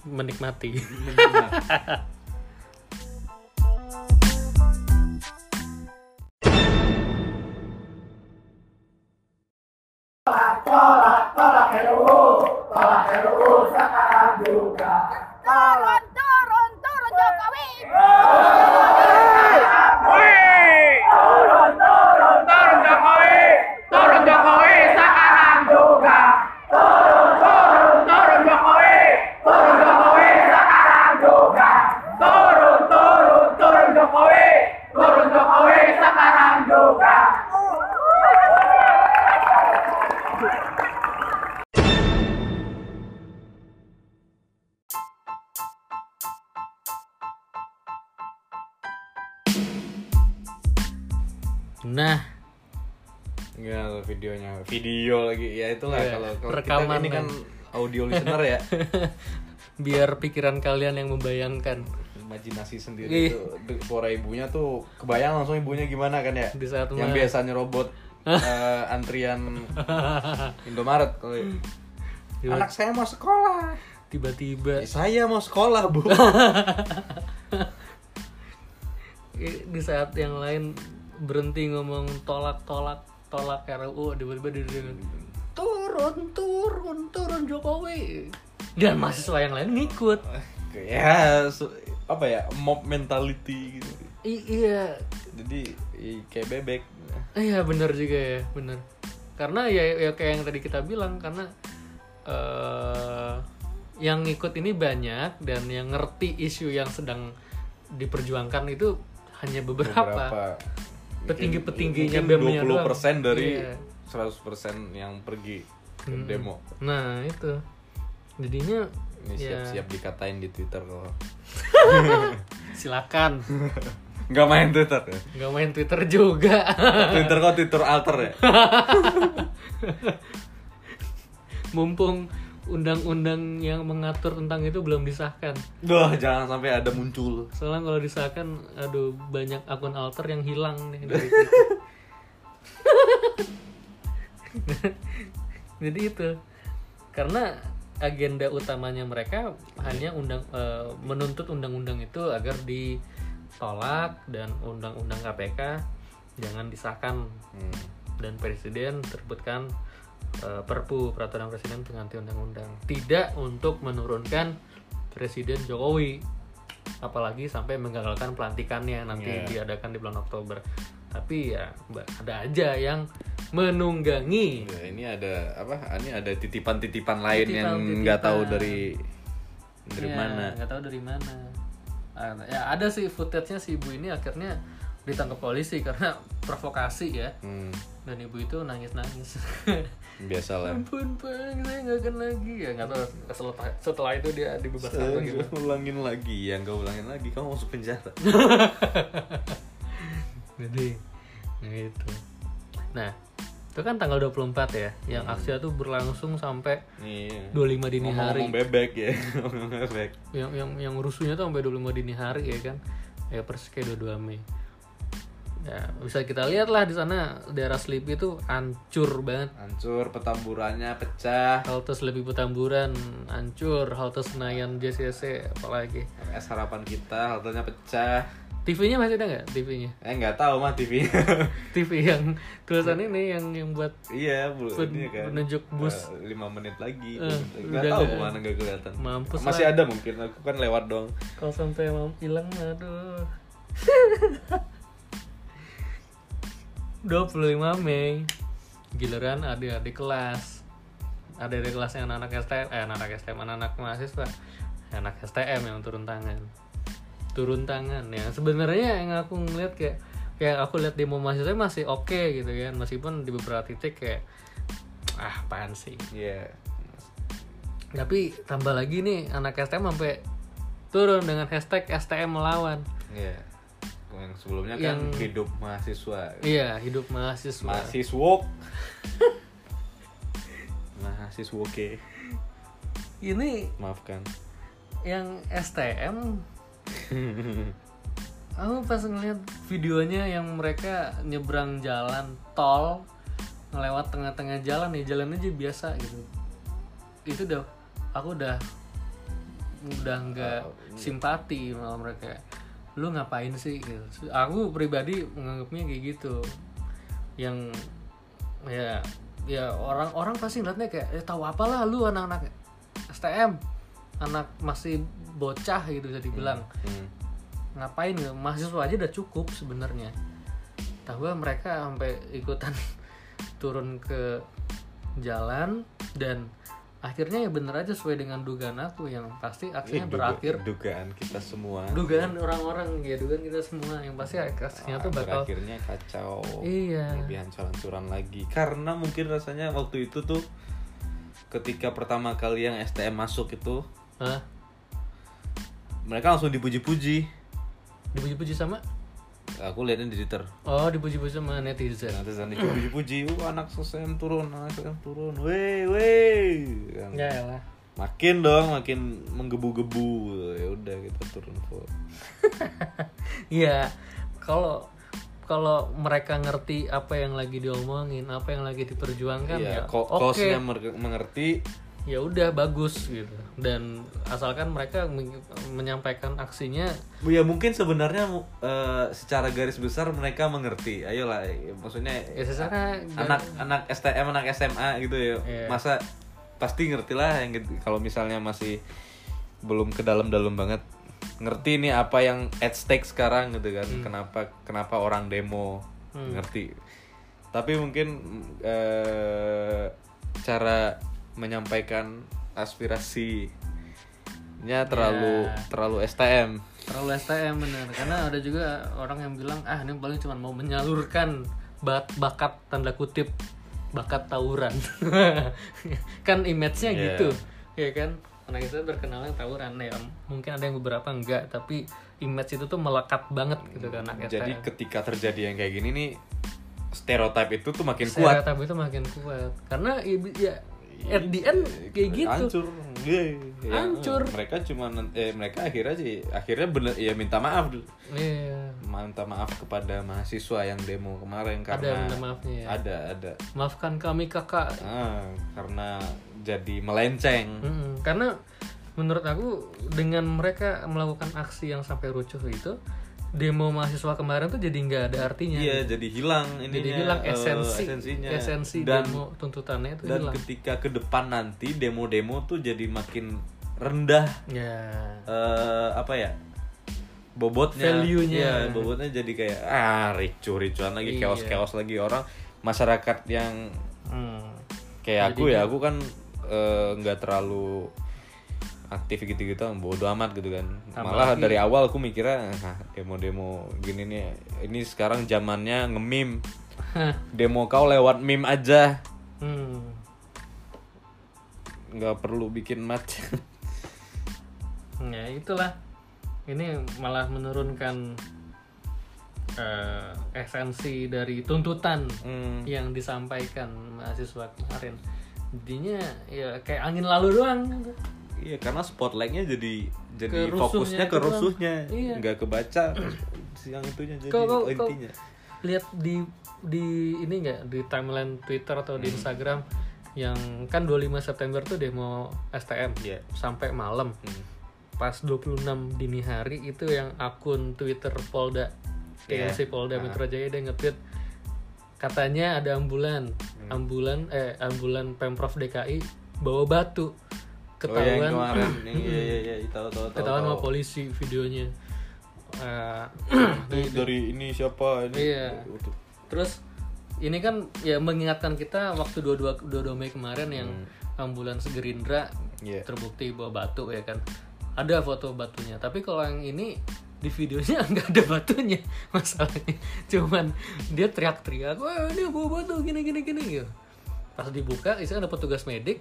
menikmati <laughs> <laughs> Nah, Enggak videonya. Video lagi. Ya itulah Iya, kalau kalau kita rekaman ini kan audio <laughs> listener ya. Biar pikiran kalian yang membayangkan. Imajinasi sendiri tuh. De- suara ibunya tuh kebayang langsung ibunya gimana kan ya? Di saat yang biasanya robot <laughs> eh, antrian Indomaret kalau Gimana? anak saya mau sekolah. Tiba-tiba. Eh, saya mau sekolah bu. <laughs> Di saat yang lain berhenti ngomong tolak tolak tolak RUU tiba-tiba dia dia- turun turun turun Jokowi. Dan mahasiswa yang lain ngikut. Ya su- apa ya mob mentality gitu. I- iya. Jadi i- kayak bebek. Iya benar juga ya benar. Karena ya, ya kayak yang tadi kita bilang karena eh yang ngikut ini banyak dan yang ngerti isu yang sedang diperjuangkan itu hanya beberapa, beberapa Petinggi-petingginya BEM-nya doang. 20% dari Iya. 100% yang pergi ke Mm-mm. demo Nah itu jadinya ini ya siap-siap dikatain di Twitter kalau <laughs> silakan nggak main Twitter ya nggak main Twitter juga. Twitter kok Twitter alter ya <laughs> Mumpung undang-undang yang mengatur tentang itu belum disahkan. Wah jangan sampai ada muncul Soalnya kalau disahkan, aduh banyak akun alter yang hilang nih dari <laughs> situ. <laughs> Jadi itu karena agenda utamanya mereka hanya undang eh, menuntut undang-undang itu agar ditolak dan undang-undang KPK jangan disahkan Hmm. dan presiden terbitkan eh, perpu peraturan presiden pengganti undang-undang. Tidak untuk menurunkan presiden Jokowi apalagi sampai menggagalkan pelantikannya nanti Iya. diadakan di bulan Oktober. Tapi ya ada aja yang menunggangi. Ya, ini ada apa ini ada titipan-titipan lain yang Titipan-titipan. nggak tahu dari dari Ya, mana. nggak tahu dari mana. Ah, ya ada sih footage-nya si ibu ini akhirnya ditangkap polisi karena <laughs> provokasi ya. Hmm, dan ibu itu nangis-nangis. Biasa lah ampun bang saya nggak akan lagi. Ya nggak tahu setelah setelah itu dia dibebaskan atau Nggak ulangin lagi. Ya nggak ulangin lagi. Kamu masuk penjara. <laughs> Jadi nah itu. Nah itu kan tanggal 24 ya yang Hmm. aksi itu berlangsung sampai nih 25 dini hari. ngomong bebek ya. <laughs> Ngomong bebek. Yang yang yang rusuhnya tuh sampai 25 dini hari ya kan. Ya persis kayak 22 Mei ya bisa kita lihat lah di sana daerah Sleepy itu hancur banget. Hancur petamburannya pecah. Halte Sleepy Petamburan hancur. Halte Senayan JCC apalagi. Es harapan kita haltenya pecah. TV-nya masih ada nggak TV-nya eh nggak tahu mah TV <laughs> TV yang tulisan ini yang yang buat iya bu Pen- ini kan. penunjuk bus. Eh, lima menit lagi. Eh, nggak tahu ke mana nggak kelihatan. Mampus masih lah. ada mungkin aku kan lewat dong kalau sampai mau hilang aduh <laughs> 25 Mei. Giliran adik-adik kelas. Adik-adik kelas yang anak STM eh anak STM anak mahasiswa. Anak STM yang turun tangan. Turun tangan ya. Sebenarnya yang aku ngeliat kayak kayak aku lihat demo mahasiswa masih oke gitu kan. Meskipun di beberapa titik kayak ah apaan sih? Iya. Tapi tambah lagi nih anak STM sampai turun dengan hashtag STM melawan. Iya yang sebelumnya kan Yang- hidup mahasiswa. Iya hidup mahasiswa. Mahasiswa. <laughs> Mahasiswa oke. Ini maafkan. yang STM <laughs> aku pas ngeliat videonya yang mereka nyebrang jalan tol ngelewat tengah-tengah jalan nih jalan aja biasa gitu. Itu udah aku udah udah nggak Oh, iya. simpati malah mereka lu ngapain sih? Gitu. Aku pribadi menganggapnya kayak gitu. Yang ya ya orang-orang pasti ngeliatnya kayak eh, tahu apalah lu anak-anak STM anak masih bocah gitu bisa dibilang. Hmm. ngapain ya mahasiswa aja udah cukup sebenarnya. Tahu mereka sampai ikutan <laughs> turun ke jalan dan akhirnya ya bener aja sesuai dengan dugaan aku yang pasti Eh, aksinya duga- berakhir. dugaan kita semua. Dugaan orang-orang ya dugaan kita semua. Yang pasti aksinya tuh bakal berakhirnya kacau. Iya. lebih hancur-hancuran lagi. Karena mungkin rasanya waktu itu tuh ketika pertama kali yang STM masuk itu Hah? mereka langsung dipuji-puji. Dipuji-puji sama Aku lihatnya di Twitter. oh dipuji-puji sama netizen sana dipuji-puji, uh anak SSM turun, anak SSM turun, weh weh. Kan. ya lah Makin dong, makin menggebu-gebu. Ya udah kita turun vote. <laughs> Iya, kalau kalau mereka ngerti apa yang lagi diomongin, apa yang lagi diperjuangkan Iya, ya, oke, mer- mengerti. Ya udah bagus gitu. Dan asalkan mereka men- menyampaikan aksinya, Ya mungkin sebenarnya eh, secara garis besar mereka mengerti. Ayolah, ya, maksudnya ya secara anak anak STM anak SMA gitu ya Iya. masa pasti ngerti lah yang gitu. kalau misalnya masih belum ke dalam-dalam banget ngerti nih apa yang at stake sekarang gitu kan kenapa kenapa orang demo ngerti tapi mungkin eh, cara menyampaikan aspirasinya terlalu terlalu STM terlalu STM bener. Karena ada juga orang yang bilang ah ini paling cuma mau menyalurkan bat bakat tanda kutip bakat tawuran. <laughs> kan image-nya Iya. gitu, ya kan? Anak itu terkenalnya tawuran ya. Mungkin ada yang beberapa enggak, tapi image itu tuh melekat banget gitu kan anak jadi STM. ketika terjadi yang kayak gini nih stereotip itu tuh makin kuat Stereotip itu makin kuat. Karena ya at the end kayak gitu. hancur Yeay. Ya, Hancur. mereka cuma eh mereka akhirnya sih akhirnya bener ya minta maaf dulu Iya. minta maaf kepada mahasiswa yang demo kemarin Ada karena minta maafnya ya. ada ada Maafkan kami kakak. Ah, karena jadi melenceng Mm-mm. Karena menurut aku dengan mereka melakukan aksi yang sampai rucuh itu, demo mahasiswa kemarin tuh jadi nggak ada artinya. iya jadi hilang ininya jadi hilang eh, esensi, esensinya esensi dan demo tuntutannya itu dan hilang. ketika ke depan nanti demo-demo tuh jadi makin rendah Ya. eh apa ya bobotnya Value-nya. Iya, bobotnya jadi kayak ah ricu ricuan lagi Iya. chaos chaos lagi orang masyarakat yang Hmm. kayak aku ya aku kan eh, nggak terlalu aktif gitu-gitu bodo amat gitu kan malah dari awal aku mikirnya ah, demo-demo gini nih ini sekarang zamannya nge-meme demo kau lewat meme aja Hmm. nggak perlu bikin macet Ya itulah. Ini malah menurunkan eh, esensi dari tuntutan Hmm. yang disampaikan mahasiswa kemarin. Jadinya ya kayak angin lalu doang. Gitu. Iya karena spotlightnya jadi jadi Ke fokusnya ke itu doang. rusuhnya, Iya. nggak kebaca yang itunya jadi Kau- kau- kau- intinya. lihat di di ini nggak di timeline Twitter atau Hmm. di Instagram yang kan 25 September tuh demo STM Iya. sampai malam Hmm. pas 26 dini hari itu yang akun Twitter Polda Iya. TNC Polda Metro Jaya dia nge-tweet katanya ada ambulan Hmm. ambulan eh ambulan Pemprov DKI bawa batu Oh yang ketahuan kemarin, yang iya iya iya tahu tahu tahu. ketahuan tahu. sama polisi videonya Eh, Itu <clears throat> dari ini siapa ini? Iya. Terus ini kan ya mengingatkan kita waktu 22 22 Mei kemarin yang ambulans Gerindra Hmm. Iya. terbukti bawa batu ya kan. Ada foto batunya. Tapi kalau yang ini di videonya <laughs> nggak ada batunya <laughs> masalahnya. Cuman dia teriak-teriak, "Wah, ini bawa batu gini gini gini." gitu. Pas dibuka, isinya ada petugas medik.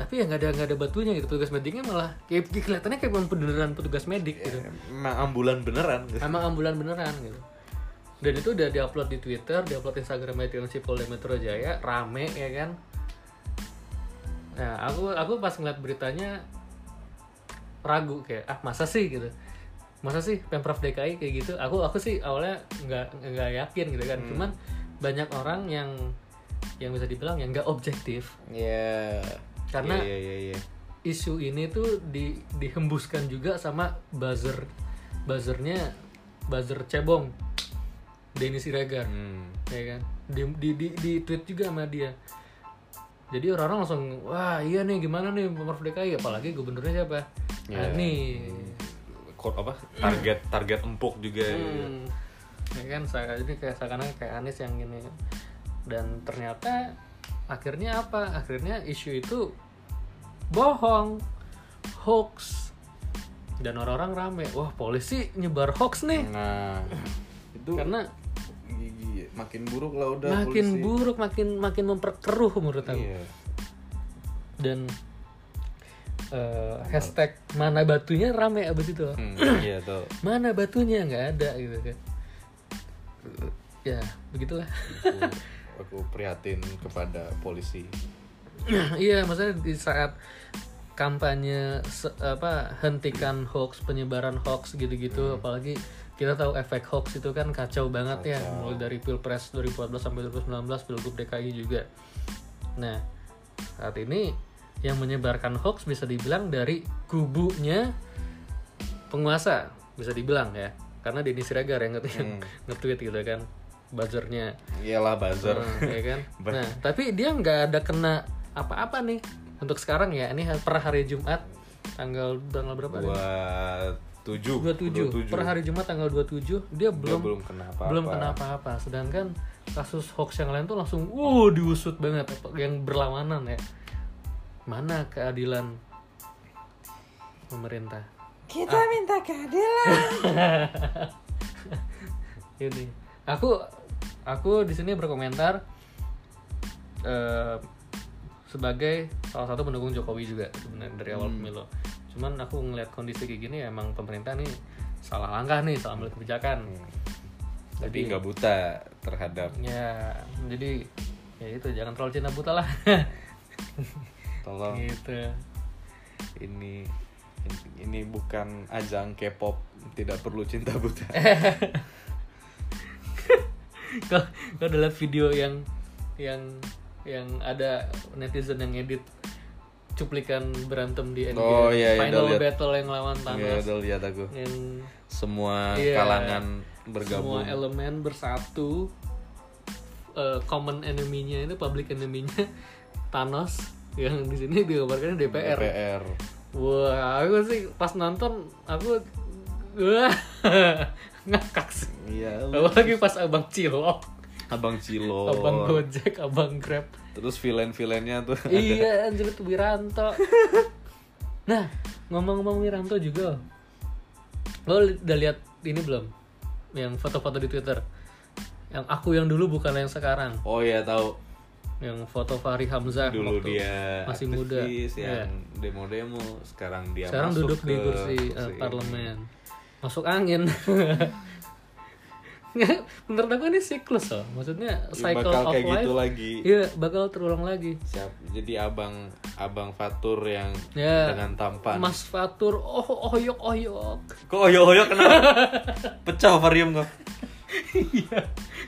Tapi ya nggak ada nggak ada batunya gitu. Petugas mediknya malah kayak kelihatannya kayak beneran petugas medik gitu. Emang ambulan beneran. Emang ambulan beneran gitu. Dan itu udah diupload di Twitter, diupload Instagram TNC Polda Metro Jaya, rame ya kan. Nah, aku aku pas ngeliat beritanya ragu kayak ah masa sih gitu. Masa sih Pemprov DKI kayak gitu? Aku aku sih awalnya nggak nggak yakin gitu kan. Cuman banyak orang yang yang bisa dibilang yang nggak objektif Iya. Karena- iya iya iya. isu ini tuh di, dihembuskan juga sama buzzer buzzernya buzzer cebong Denny Siregar Hmm. ya kan di, di, di, di tweet juga sama dia jadi orang-orang langsung wah iya nih gimana nih pemprov DKI apalagi gubernurnya siapa Ya. nah, nih Kok apa? Target target empuk juga. Hmm. ya kan saya ini kayak seakan kayak Anies yang gini dan ternyata akhirnya apa? Akhirnya isu itu bohong hoax. Dan orang-orang rame wah polisi nyebar hoax nih. Nah, itu karena gigi- makin buruk lah udah makin polisi. buruk makin makin memperkeruh menurut aku. Iya. dan eh, hashtag mana batunya rame abis itu. Hmm, iya tuh. <clears throat> mana batunya? nggak ada gitu kan. Ya begitulah <laughs> aku, prihatin kepada polisi. <clears throat> Iya maksudnya di saat kampanye se- apa hentikan hoax penyebaran hoax gitu-gitu apalagi kita tahu efek hoax itu kan kacau banget ya Kacau. mulai dari pilpres 2014 sampai 2019 pilgub DKI juga. Nah saat ini yang menyebarkan hoax bisa dibilang dari kubunya penguasa bisa dibilang ya. Karena Denny Siregar yang nge- Hmm. <laughs> nge-tweet gitu kan buzzernya iyalah buzzer Nah, ya kan? <laughs> Nah, tapi dia nggak ada kena apa-apa nih untuk sekarang ya. Ini per hari Jumat tanggal tanggal berapa? nih? dua tujuh 27. Per hari Jumat tanggal 27 dia Dia belum belum kena apa-apa belum kena apa-apa. Sedangkan kasus hoax yang lain tuh langsung wow diusut banget yang berlawanan ya. Mana keadilan pemerintah? Kita minta keadilan. <laughs> ini aku aku di sini berkomentar eh, sebagai salah satu pendukung Jokowi juga sebenarnya dari awal pemilu. Cuman aku ngelihat kondisi kayak gini emang pemerintah nih salah langkah nih salah ambil kebijakan. Tapi nggak buta terhadap ya jadi ya itu jangan terlalu cinta buta lah. <laughs> Tolong. Gitu. Ini ini bukan ajang K-pop tidak perlu cinta buta <laughs> kau kau ada lihat video yang yang yang ada netizen yang edit cuplikan berantem di NBA Oh, iya, iya, final lihat. battle yang lawan Nggak Thanos udah lihat aku yang semua Iya. kalangan bergabung semua elemen bersatu eh, common enemy-nya itu public enemy-nya <laughs> Thanos yang di sini digambarkan DPR. DPR Wah, aku sih pas nonton aku <laughs> wah ngakak sih. iya Apalagi pas abang cilok, abang Cilo abang Gojek, abang Grab. terus villain-villainnya tuh ada iya, <laughs> anjir itu Wiranto. nah, ngomong-ngomong Wiranto juga. Lo udah lihat ini belum? Yang foto-foto di Twitter. Yang aku yang dulu bukan yang sekarang. oh iya tahu Yang foto Fahri Hamzah dulu waktu dia masih muda. aktivis Iya. yang demo-demo sekarang dia Sekarang masuk duduk di ke kursi eh, kursi parlemen. Masuk angin. <laughs> Menurut aku ini siklus loh. Maksudnya Ya, cycle bakal of kayak life. gitu lagi Iya, bakal terulang lagi. siap jadi abang abang Fatur yang Ya. dengan tampan Mas Fatur, oh oyok oyok. kok oyo oyo kenapa <laughs> pecah varium kok Iya.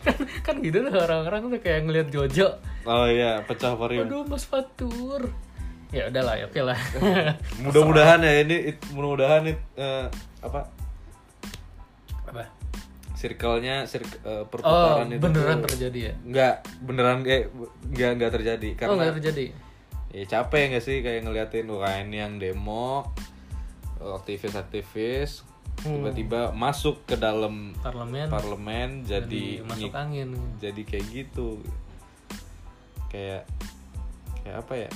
kan kan gitu loh orang-orang tuh kayak ngelihat Jojo. oh iya pecah varium Aduh Mas Fatur. Ya udahlah, ya oke lah. <laughs> mudah-mudahan ya ini mudah-mudahan apa Apa? Circle-nya circle, Oh, perputaran itu beneran tuh terjadi ya? nggak beneran eh nggak nggak terjadi Oh, karena nggak terjadi. ya capek nggak sih kayak ngeliatin ini yang demo aktivis-aktivis Hmm. tiba-tiba masuk ke dalam Parlemen parlemen jadi jadi masuk angin. jadi kayak gitu kayak kayak apa ya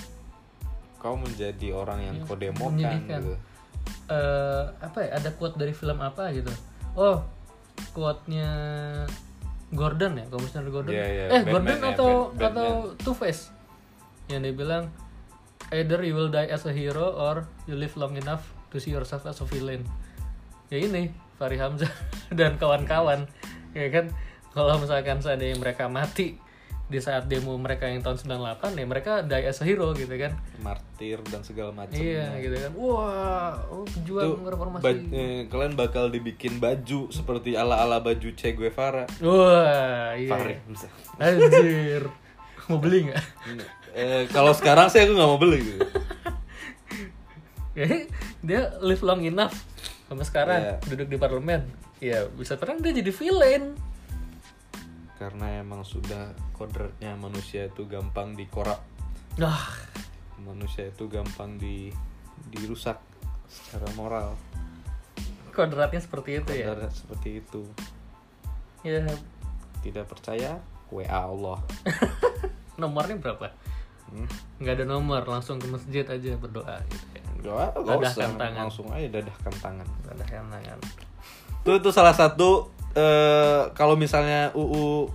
kau menjadi orang yang kau demokan gitu eh apa ya ada quote dari film apa gitu oh quote-nya Gordon ya komisioner Gordon? Iya, iya, eh Batman Gordon ya, atau Bat- atau Two Face yang dia bilang either you will die as a hero or you live long enough to see yourself as a villain. Ya ini Fahri Hamzah <laughs> dan kawan-kawan ya kan? Kalau misalkan seandainya mereka mati di saat demo mereka yang tahun 98 ya mereka die as a hero gitu kan martir dan segala macam Iya gitu kan. Wah, oh, pejuang Tuh, reformasi. ba- eh, kalian bakal dibikin baju seperti ala-ala baju Che Guevara Wah, iya. Hamzah. Anjir. Mau beli nggak? eh, kalau sekarang sih aku nggak mau beli gitu. <laughs> Ya, dia live long enough sampai sekarang Iya. duduk di parlemen. Ya, bisa terang dia jadi villain. Karena emang sudah kodratnya manusia itu gampang dikorap Wah, manusia itu gampang di dirusak secara moral kodratnya seperti itu ya. Kodrat seperti itu Ya, tidak percaya wa Allah <laughs> nomornya berapa? hmm? Nggak ada nomor, langsung ke masjid aja berdoa gitu ya. Gak, gak usah Dadahkan tangan. langsung aja dadahkan tangan Ada yang tangan. itu itu salah satu eh, kalau misalnya UU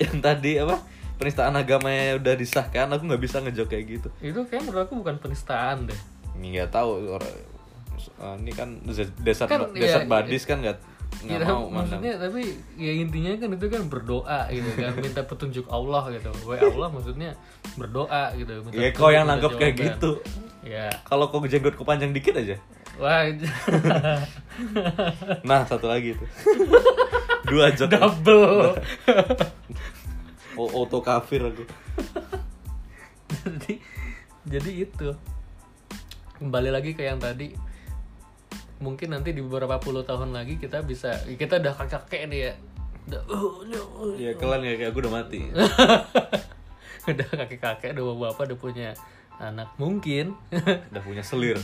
yang tadi apa penistaan agamanya udah disahkan aku nggak bisa ngejok kayak gitu Itu kayak menurut aku bukan penistaan deh. ini nggak tahu orang eh, ini kan desert Kan, desert iya, badis kan nggak nggak Ya, mau maksudnya tapi ya intinya kan itu kan berdoa gitu kan minta petunjuk Allah gitu Wa Allah maksudnya berdoa gitu minta Ya kau yang nangkep kayak gitu. ya Kalau kau jenggotku panjang dikit aja. Wah <laughs> Nah, satu lagi tuh. <laughs> Dua jok. double <laughs> Auto kafir aku. jadi jadi itu kembali lagi ke yang tadi mungkin nanti di beberapa puluh tahun lagi kita bisa kita udah kakek nih ya udah uh, Ya kalian ya kayak aku udah mati. udah kakek kakek udah bapak udah punya anak mungkin Udah punya selir.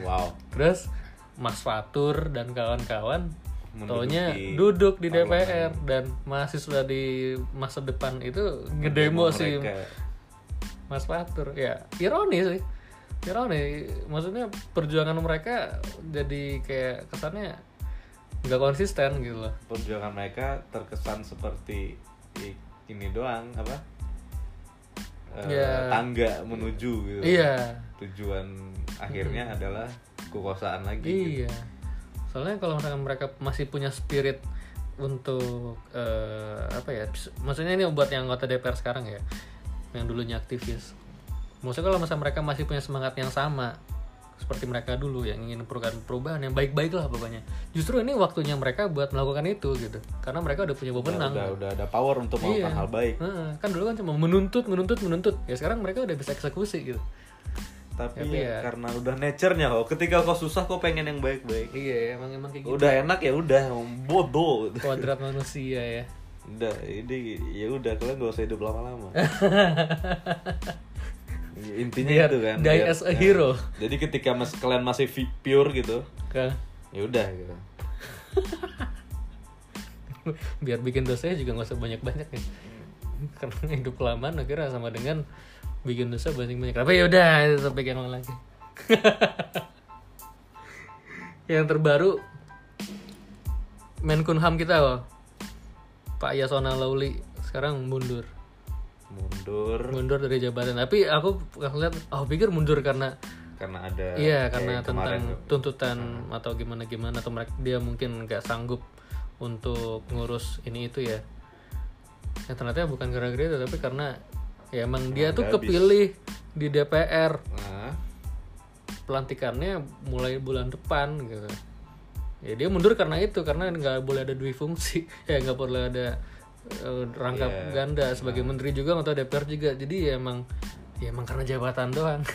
Wow. terus Mas Fatur dan kawan-kawan taunya duduk di parlemen. DPR dan mahasiswa di masa depan itu ngedemo sih. Mas Fatur ya ironi sih ironi maksudnya perjuangan mereka jadi kayak kesannya nggak konsisten gitu loh perjuangan mereka terkesan seperti ini doang apa Eh, Ya. tangga menuju gitu iya tujuan akhirnya adalah kekuasaan lagi gitu. iya. Soalnya kalau misalkan mereka masih punya spirit untuk eh, apa ya maksudnya ini buat yang anggota DPR sekarang ya yang dulunya aktivis. Maksudnya kalau misalnya mereka masih punya semangat yang sama seperti mereka dulu yang ingin perubahan perubahan yang baik-baik lah pokoknya. Justru ini waktunya mereka buat melakukan itu gitu. Karena mereka udah punya udah, wewenang udah udah ada power untuk melakukan Iya. hal baik. Kan dulu kan cuma menuntut menuntut menuntut. Ya sekarang mereka udah bisa eksekusi gitu tapi Tapi ya, ya- karena udah nature-nya kok. Ketika kau susah kau pengen yang baik-baik. Iya emang emang kayak gitu. Udah enak ya udah. Bodoh. Kuadrat manusia ya. Udah ini ya udah. Kalian gak usah hidup lama-lama. Ya, <laughs> intinya Biar itu kan die as a hero. jadi ketika mas kalian masih pure gitu Kan? ya udah gitu. <laughs> Biar bikin dosanya juga nggak usah banyak-banyak ya. Karena hidup kelamaan akhirnya sama dengan bikin dosa banyak-banyak. Tapi yaudah lain lagi. <laughs> Yang terbaru Menkumham kita loh Pak Yasona Lauli sekarang mundur. Mundur. Mundur dari jabatan. Tapi aku lihat aku pikir mundur karena karena ada Iya karena kemarin tentang tuh. tuntutan atau gimana gimana atau mereka dia mungkin nggak sanggup untuk ngurus ini itu ya. Ya ternyata bukan gara-gara itu tapi karena ya emang dia tuh habis. kepilih di DPR Nah, pelantikannya mulai bulan depan gitu. Ya dia mundur karena itu karena nggak boleh ada dua fungsi <laughs> ya nggak boleh ada eh, rangkap Iya. ganda sebagai menteri juga atau DPR juga jadi ya emang ya emang karena jabatan doang. <laughs>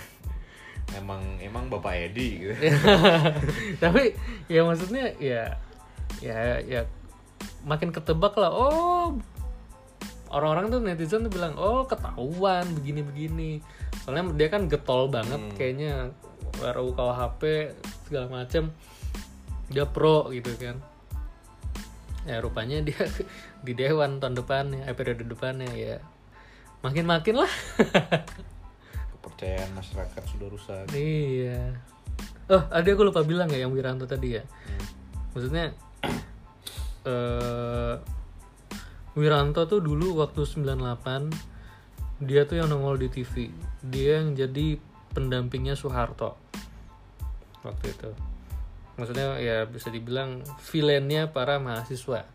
emang emang bapak Edi gitu <laughs> tapi ya maksudnya ya ya ya makin ketebak lah oh orang-orang tuh netizen tuh bilang oh ketahuan begini begini soalnya dia kan getol banget kayaknya RUU KUHP segala macem. Dia pro gitu kan. Ya rupanya dia <laughs> di dewan tahun depannya eh, periode depannya ya. Makin makin lah. <laughs> Kepercayaan masyarakat sudah rusak. Iya. Oh, ada aku lupa bilang ya yang Wiranto tadi ya. Maksudnya <clears throat> eh Wiranto tuh dulu waktu 98 dia tuh yang nongol di TV. Dia yang jadi pendampingnya Soeharto. Waktu itu. Maksudnya ya bisa dibilang villainnya para mahasiswa.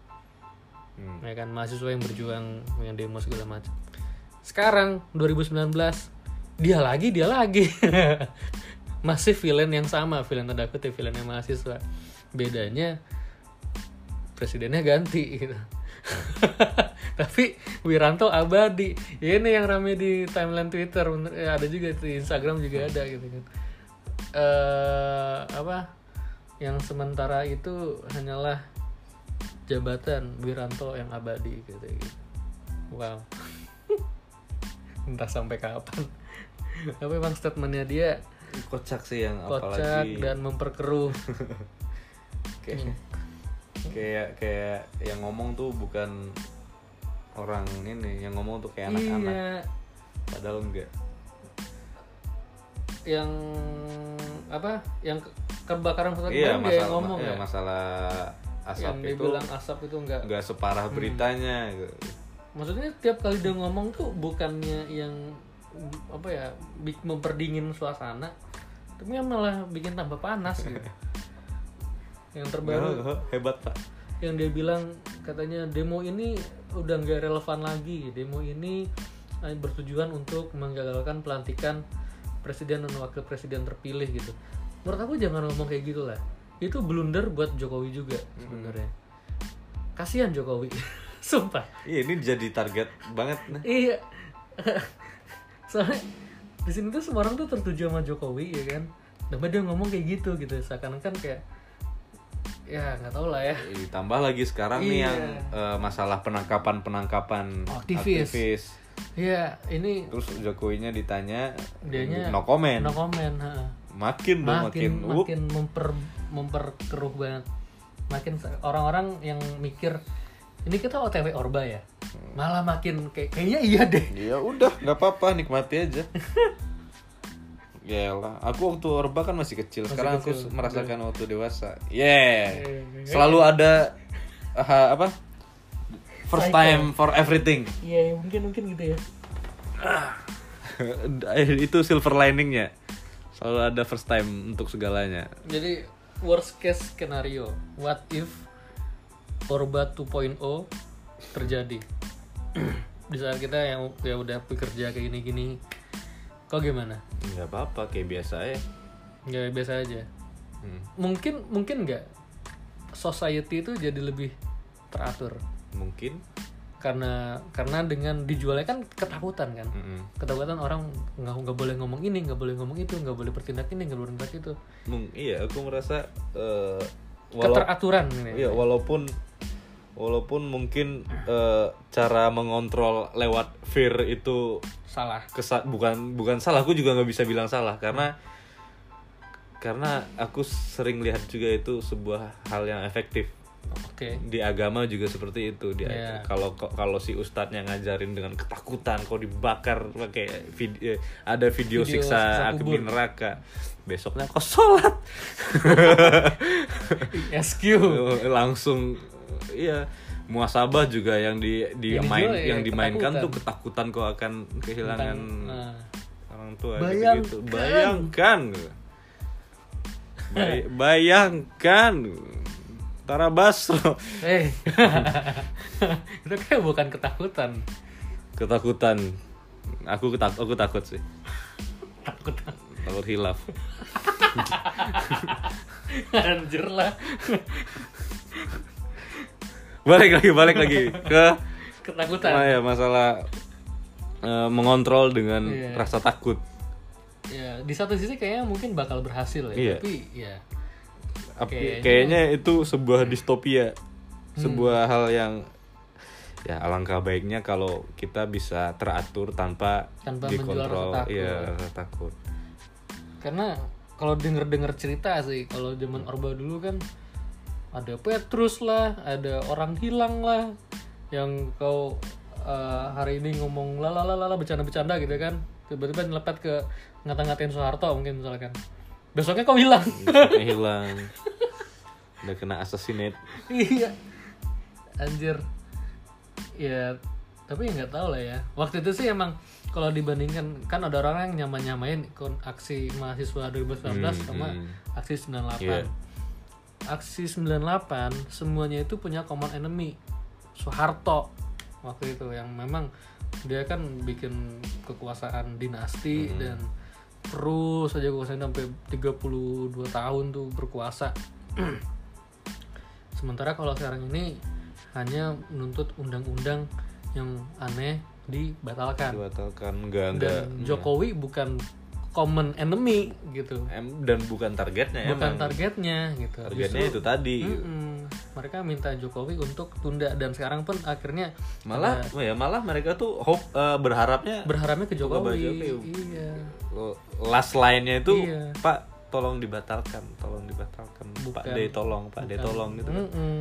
Hmm. Ya kan mahasiswa yang berjuang yang demo segala macam. Sekarang 2019 dia lagi dia lagi <laughs> masih villain yang sama villain tanda kutip villainnya mahasiswa bedanya presidennya ganti gitu <laughs> tapi Wiranto abadi. Ini yang rame di timeline Twitter. Ya, ada juga di Instagram juga ada gitu kan. Eh apa? Yang sementara itu hanyalah jabatan Wiranto yang abadi gitu, gitu. wow. <laughs> Entah sampai kapan. Tapi emang statementnya dia kocak sih yang kocak apalagi. dan memperkeruh. <laughs> Kayak kayak kayak yang ngomong tuh bukan orang ini yang ngomong tuh kayak anak-anak. Iya. Padahal enggak. Yang apa? Yang ke- kebakaran hutan iya dia yang masalah ngomong iya, ya? masalah asap yang itu dibilang asap itu enggak. enggak separah Hmm. beritanya gitu. maksudnya tiap kali dia ngomong tuh bukannya yang apa ya memperdingin suasana tapi malah bikin tambah panas gitu <laughs> yang terbaru. <laughs> Hebat pak. Yang dia bilang katanya demo ini udah nggak relevan lagi. Demo ini eh, bertujuan untuk menggagalkan pelantikan presiden dan wakil presiden terpilih gitu. Menurut aku jangan ngomong kayak gitu lah. Itu blunder buat Jokowi juga sebenarnya. Kasihan Jokowi. <laughs> Sumpah. Iya ini jadi target banget nih. Iya. <laughs> Soalnya di sini tuh semua orang tuh tertuju sama Jokowi ya kan? Tapi dia ngomong kayak gitu gitu. Seakan-akan kayak ya nggak tahu lah ya ditambah lagi sekarang nih Iya. yang eh, masalah penangkapan penangkapan Aktivis. Iya, ini terus Jokowinya ditanya dianya no comment no comment, ha. makin dong makin makin, makin memper memperkeruh banget. Makin orang-orang yang mikir ini kita OTW Orba ya. Malah makin kayak kayaknya iya deh. ya udah nggak apa-apa nikmati aja <laughs> Yalah, aku waktu Orba kan masih kecil. Sekarang kecil. aku merasakan waktu dewasa. Yeah. Iya. Selalu ada ah, apa? First Cycle. time for everything. Iya, mungkin mungkin gitu ya. <laughs> Itu silver liningnya. Selalu ada first time untuk segalanya. Jadi worst case scenario, what if Orba 2.0 terjadi? <clears throat> Di saat kita yang ya udah bekerja kayak gini-gini, kok gimana? Nggak apa-apa, kayak biasa ya. Ya biasa aja. Hmm. Mungkin mungkin nggak society itu jadi lebih teratur Mungkin. karena karena dengan dijualnya kan ketakutan kan. Mm-mm. Ketakutan orang nggak nggak boleh ngomong ini, nggak boleh ngomong itu, nggak boleh bertindak ini, nggak boleh bertindak itu. Mung- iya, aku merasa eh, walau- Keteraturan ini. Iya, walaupun walaupun mungkin eh, cara mengontrol lewat fear itu Salah. kesa bukan bukan salah, aku juga nggak bisa bilang salah karena karena aku sering lihat juga itu sebuah hal yang efektif Oke. di agama juga seperti itu dia Iya. kalau kalau si ustadznya ngajarin dengan ketakutan kau dibakar pakai video ada video, Video siksa siksa di neraka besoknya kau sholat <laughs> SQ. <laughs> langsung iya muasabah juga yang di di Yang main ya yang dimainkan ketakutan. tuh ketakutan kau akan kehilangan Tentang, nah. orang tua Bayangkan. gitu bayangkan Bay- bayangkan Tara Basro Eh, <laughs> itu kayak bukan ketakutan. ketakutan aku ketak aku takut sih Takut. takut hilaf <laughs> Anjir lah. Balik lagi balik lagi ke Ketakutan. nah, ya masalah eh, mengontrol dengan Iya. rasa takut Ya, di satu sisi kayaknya mungkin bakal berhasil ya, Iya. tapi ya Kayaknya- kayaknya itu sebuah distopia Hmm. sebuah hal yang ya alangkah baiknya kalau kita bisa teratur tanpa, Tanpa dikontrol rasa takut. iya rasa takut karena kalau denger-denger cerita sih, kalau zaman Orba dulu kan ada Petrus lah, ada orang hilang lah yang kau eh, hari ini ngomong lalalala bercanda-bercanda gitu kan. Tiba-tiba nyelepet ke ngata-ngatain Soeharto mungkin misalkan. Besoknya kau hilang. Besoknya <laughs> hilang udah kena assassinate iya anjir ya tapi nggak tahu lah ya waktu itu sih emang kalau dibandingkan kan ada orang yang nyamain nyamain kon aksi mahasiswa 2019 Hmm, sama hmm. aksi 98 Iya. Aksi 98 semuanya itu punya common enemy. Soeharto waktu itu yang memang dia kan bikin kekuasaan dinasti Hmm. dan terus aja kekuasaan sampai 32 tahun tuh berkuasa. <clears throat> Sementara kalau sekarang ini hanya menuntut undang-undang yang aneh dibatalkan. Dibatalkan enggak enggak dan Jokowi bukan common enemy gitu Em- dan bukan targetnya bukan emang targetnya gitu targetnya Justru- itu tadi Mm-mm. mereka minta Jokowi untuk tunda dan sekarang pun akhirnya malah ada- ya malah mereka tuh hope eh, berharapnya berharapnya ke Jokowi Jokowi. iya last line-nya itu Iya. Pak tolong dibatalkan tolong dibatalkan Pak Bukan. D tolong Pak D Bukan. tolong gitu kan. Mm-mm.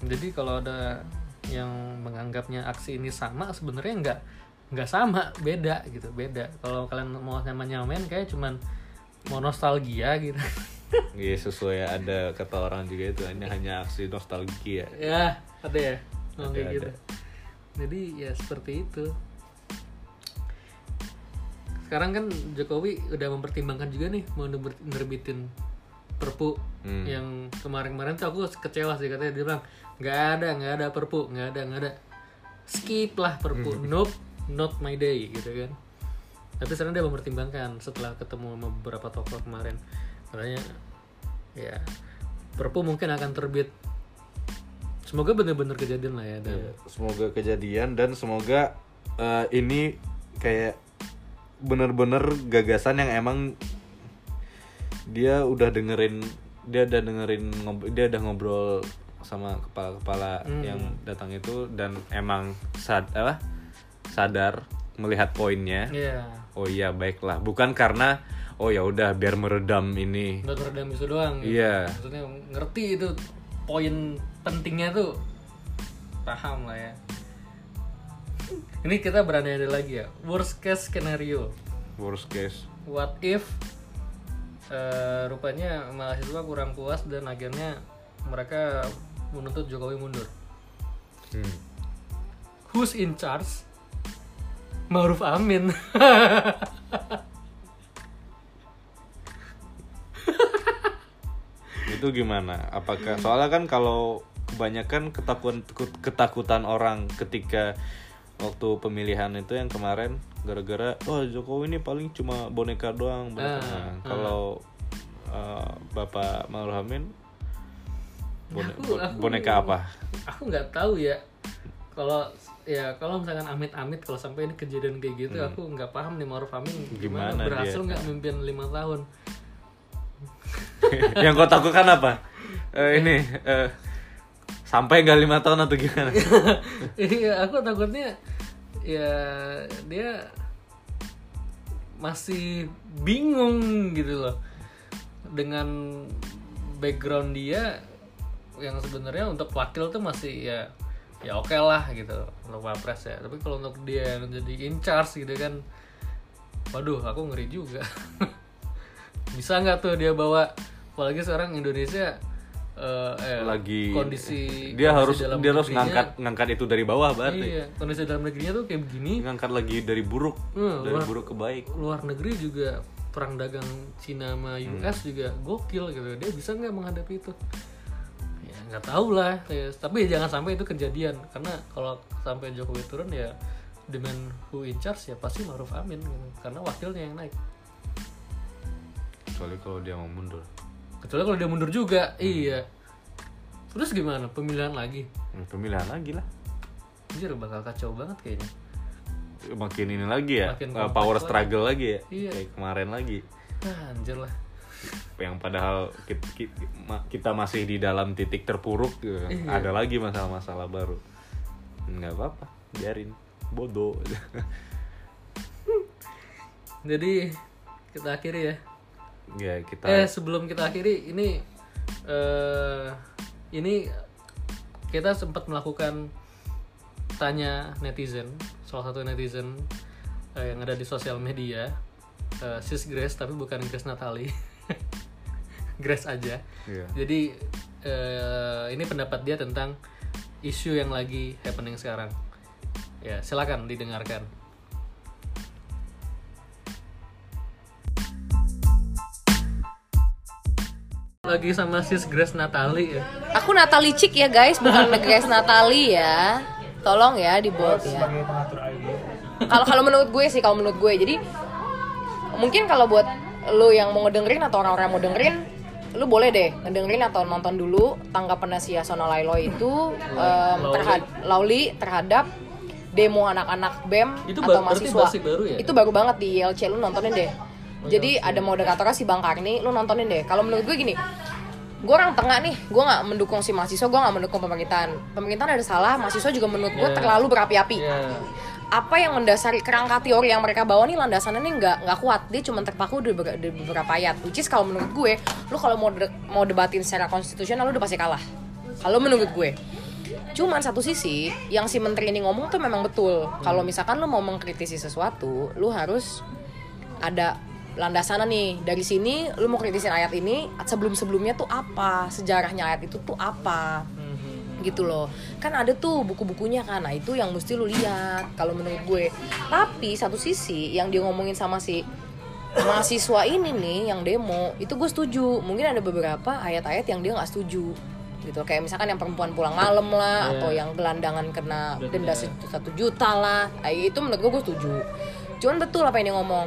jadi kalau ada yang menganggapnya aksi ini sama sebenarnya nggak nggak sama beda gitu beda. Kalau kalian mau nyamain nyamain kayak cuman mau nostalgia gitu. <laughs> Iya sesuai ada kata orang juga itu hanya hanya aksi nostalgia. Ya ada ya Ada, Ngomong kayak gitu. Jadi ya seperti itu. Sekarang kan Jokowi udah mempertimbangkan juga nih mau ner- nerbitin perpu Hmm. yang kemarin-kemarin tuh aku kecewa sih katanya dia bilang nggak ada nggak ada perpu nggak ada nggak ada. Skip lah perpu <laughs> nope not my day gitu kan. Tapi sekarang dia mempertimbangkan setelah ketemu sama beberapa tokoh kemarin. Katanya ya perpu mungkin akan terbit. Semoga bener-bener kejadian lah ya dan Iya, semoga kejadian dan semoga eh, ini kayak bener-bener gagasan yang emang dia udah dengerin dia udah dengerin dia udah ngobrol sama kepala-kepala yang datang itu dan emang sad apa sadar melihat poinnya. Ya oh iya baiklah. Bukan karena oh ya udah biar meredam ini. Buat meredam isu doang gitu. Iya. maksudnya ngerti itu poin pentingnya tuh paham lah ya. Ini kita berani ada lagi ya. Worst case scenario. Worst case. What if eh, rupanya mahasiswa kurang puas dan akhirnya mereka menuntut Jokowi mundur? Hmm. who's in charge Maruf Amin itu gimana? Apakah soalnya kan kalau kebanyakan ketakutan ketakutan orang ketika waktu pemilihan itu yang kemarin gara-gara oh Jokowi ini paling cuma boneka doang boneka. Ah, Nah, kalau uh, Bapak Maruf Amin bone- Aku- aku- boneka apa? aku nggak tahu ya kalau ya kalau misalkan amit-amit kalau sampai ini kejadian kayak gitu aku nggak paham nih Maruf Amin gimana, Hmm. Gimana berhasil nggak mimpin lima tahun <laughs> yang kau takutkan apa? Eh, ini eh, sampai nggak lima tahun atau gimana? <laughs> iya aku takutnya ya dia masih bingung gitu loh dengan background dia yang sebenarnya untuk wakil tuh masih ya ya oke lah gitu untuk wapres ya tapi kalau untuk dia yang jadi in charge gitu kan waduh aku ngeri juga <laughs> bisa nggak tuh dia bawa apalagi sekarang Indonesia eh, eh, Lagi kondisi dia kondisi harus dalam dia harus ngangkat ngangkat itu dari bawah berarti. Iya, kondisi dalam negerinya tuh kayak begini. Ngangkat lagi dari buruk, Hmm, dari luar- buruk ke baik. Luar negeri juga perang dagang Cina sama Hmm. US juga gokil gitu. Dia bisa nggak menghadapi itu? Nggak tahu lah. Ya, tapi jangan sampai itu kejadian karena kalau sampai Jokowi turun ya dengan who in charge ya pasti Maruf Amin gitu. Karena wakilnya yang naik. Kecuali kalau dia mau mundur. Kecuali kalau dia mundur juga, Hmm. iya. Terus gimana? Pemilihan lagi? Hmm, Pemilihan lagi lah. Anjir bakal kacau banget kayaknya. Makin ini lagi ya, Makin eh, power lagi. struggle lagi ya. Iya. Kayak kemarin lagi. Ah, anjir lah. Yang padahal kita, kita masih di dalam titik terpuruk, gitu. Iya. ada lagi masalah-masalah baru. Nggak apa-apa, biarin. Bodoh. <laughs> Jadi kita akhiri ya. ya kita Eh sebelum kita akhiri ini eh ini kita sempat melakukan tanya netizen, salah satu netizen eh, yang ada di sosial media, eh, sis Grace tapi bukan Grace Natali, <laughs> <laughs> Grace aja. Iya. Jadi eh, ini pendapat dia tentang isu yang lagi happening sekarang. Ya silakan didengarkan. Lagi sama sis Grace Natali ya. Aku Natali Cik ya guys, bukan <laughs> Grace Natali ya. Tolong ya dibuat ya. Kalau kalau menurut gue sih, kalau menurut gue, jadi mungkin kalau buat lu yang mau ngedengerin atau orang-orang yang mau dengerin, lu boleh deh ngedengerin atau nonton dulu tanggapan si Yasona Lailo itu em, terhadap Lauli terhadap demo anak-anak BEM Itu atau mahasiswa. baru ya? Itu baru banget di YLC lu nontonin deh. Jadi ada moderatornya si Bang Karni, lu nontonin deh. Kalau menurut gue gini, gue orang tengah nih, gue nggak mendukung si mahasiswa, gue nggak mendukung pemerintahan. Pemerintahan ada salah, mahasiswa juga menurut gue Yeah. terlalu berapi-api. Ya. Apa yang mendasari kerangka teori yang mereka bawa nih landasannya nih nggak nggak kuat, dia cuma terpaku di, beberapa- ayat. Which is kalau menurut gue, lu kalau mau de- mau debatin secara konstitusional lu udah pasti kalah. Kalau menurut gue. Cuman satu sisi, yang si menteri ini ngomong tuh memang betul. Kalau misalkan lu mau mengkritisi sesuatu, lu harus ada landasannya nih. Dari sini lu mau kritisin ayat ini, sebelum-sebelumnya tuh apa? Sejarahnya ayat itu tuh apa? Gitu loh. Kan ada tuh buku-bukunya kan. Nah itu yang mesti lu lihat kalau menurut gue. Tapi satu sisi yang dia ngomongin sama si mahasiswa ini nih yang demo itu gue setuju. Mungkin ada beberapa ayat-ayat yang dia nggak setuju gitu. Kayak misalkan yang perempuan pulang malam lah Iya. atau yang gelandangan kena denda. satu juta lah. Nah, itu menurut gue gue setuju. Cuman betul apa yang dia ngomong.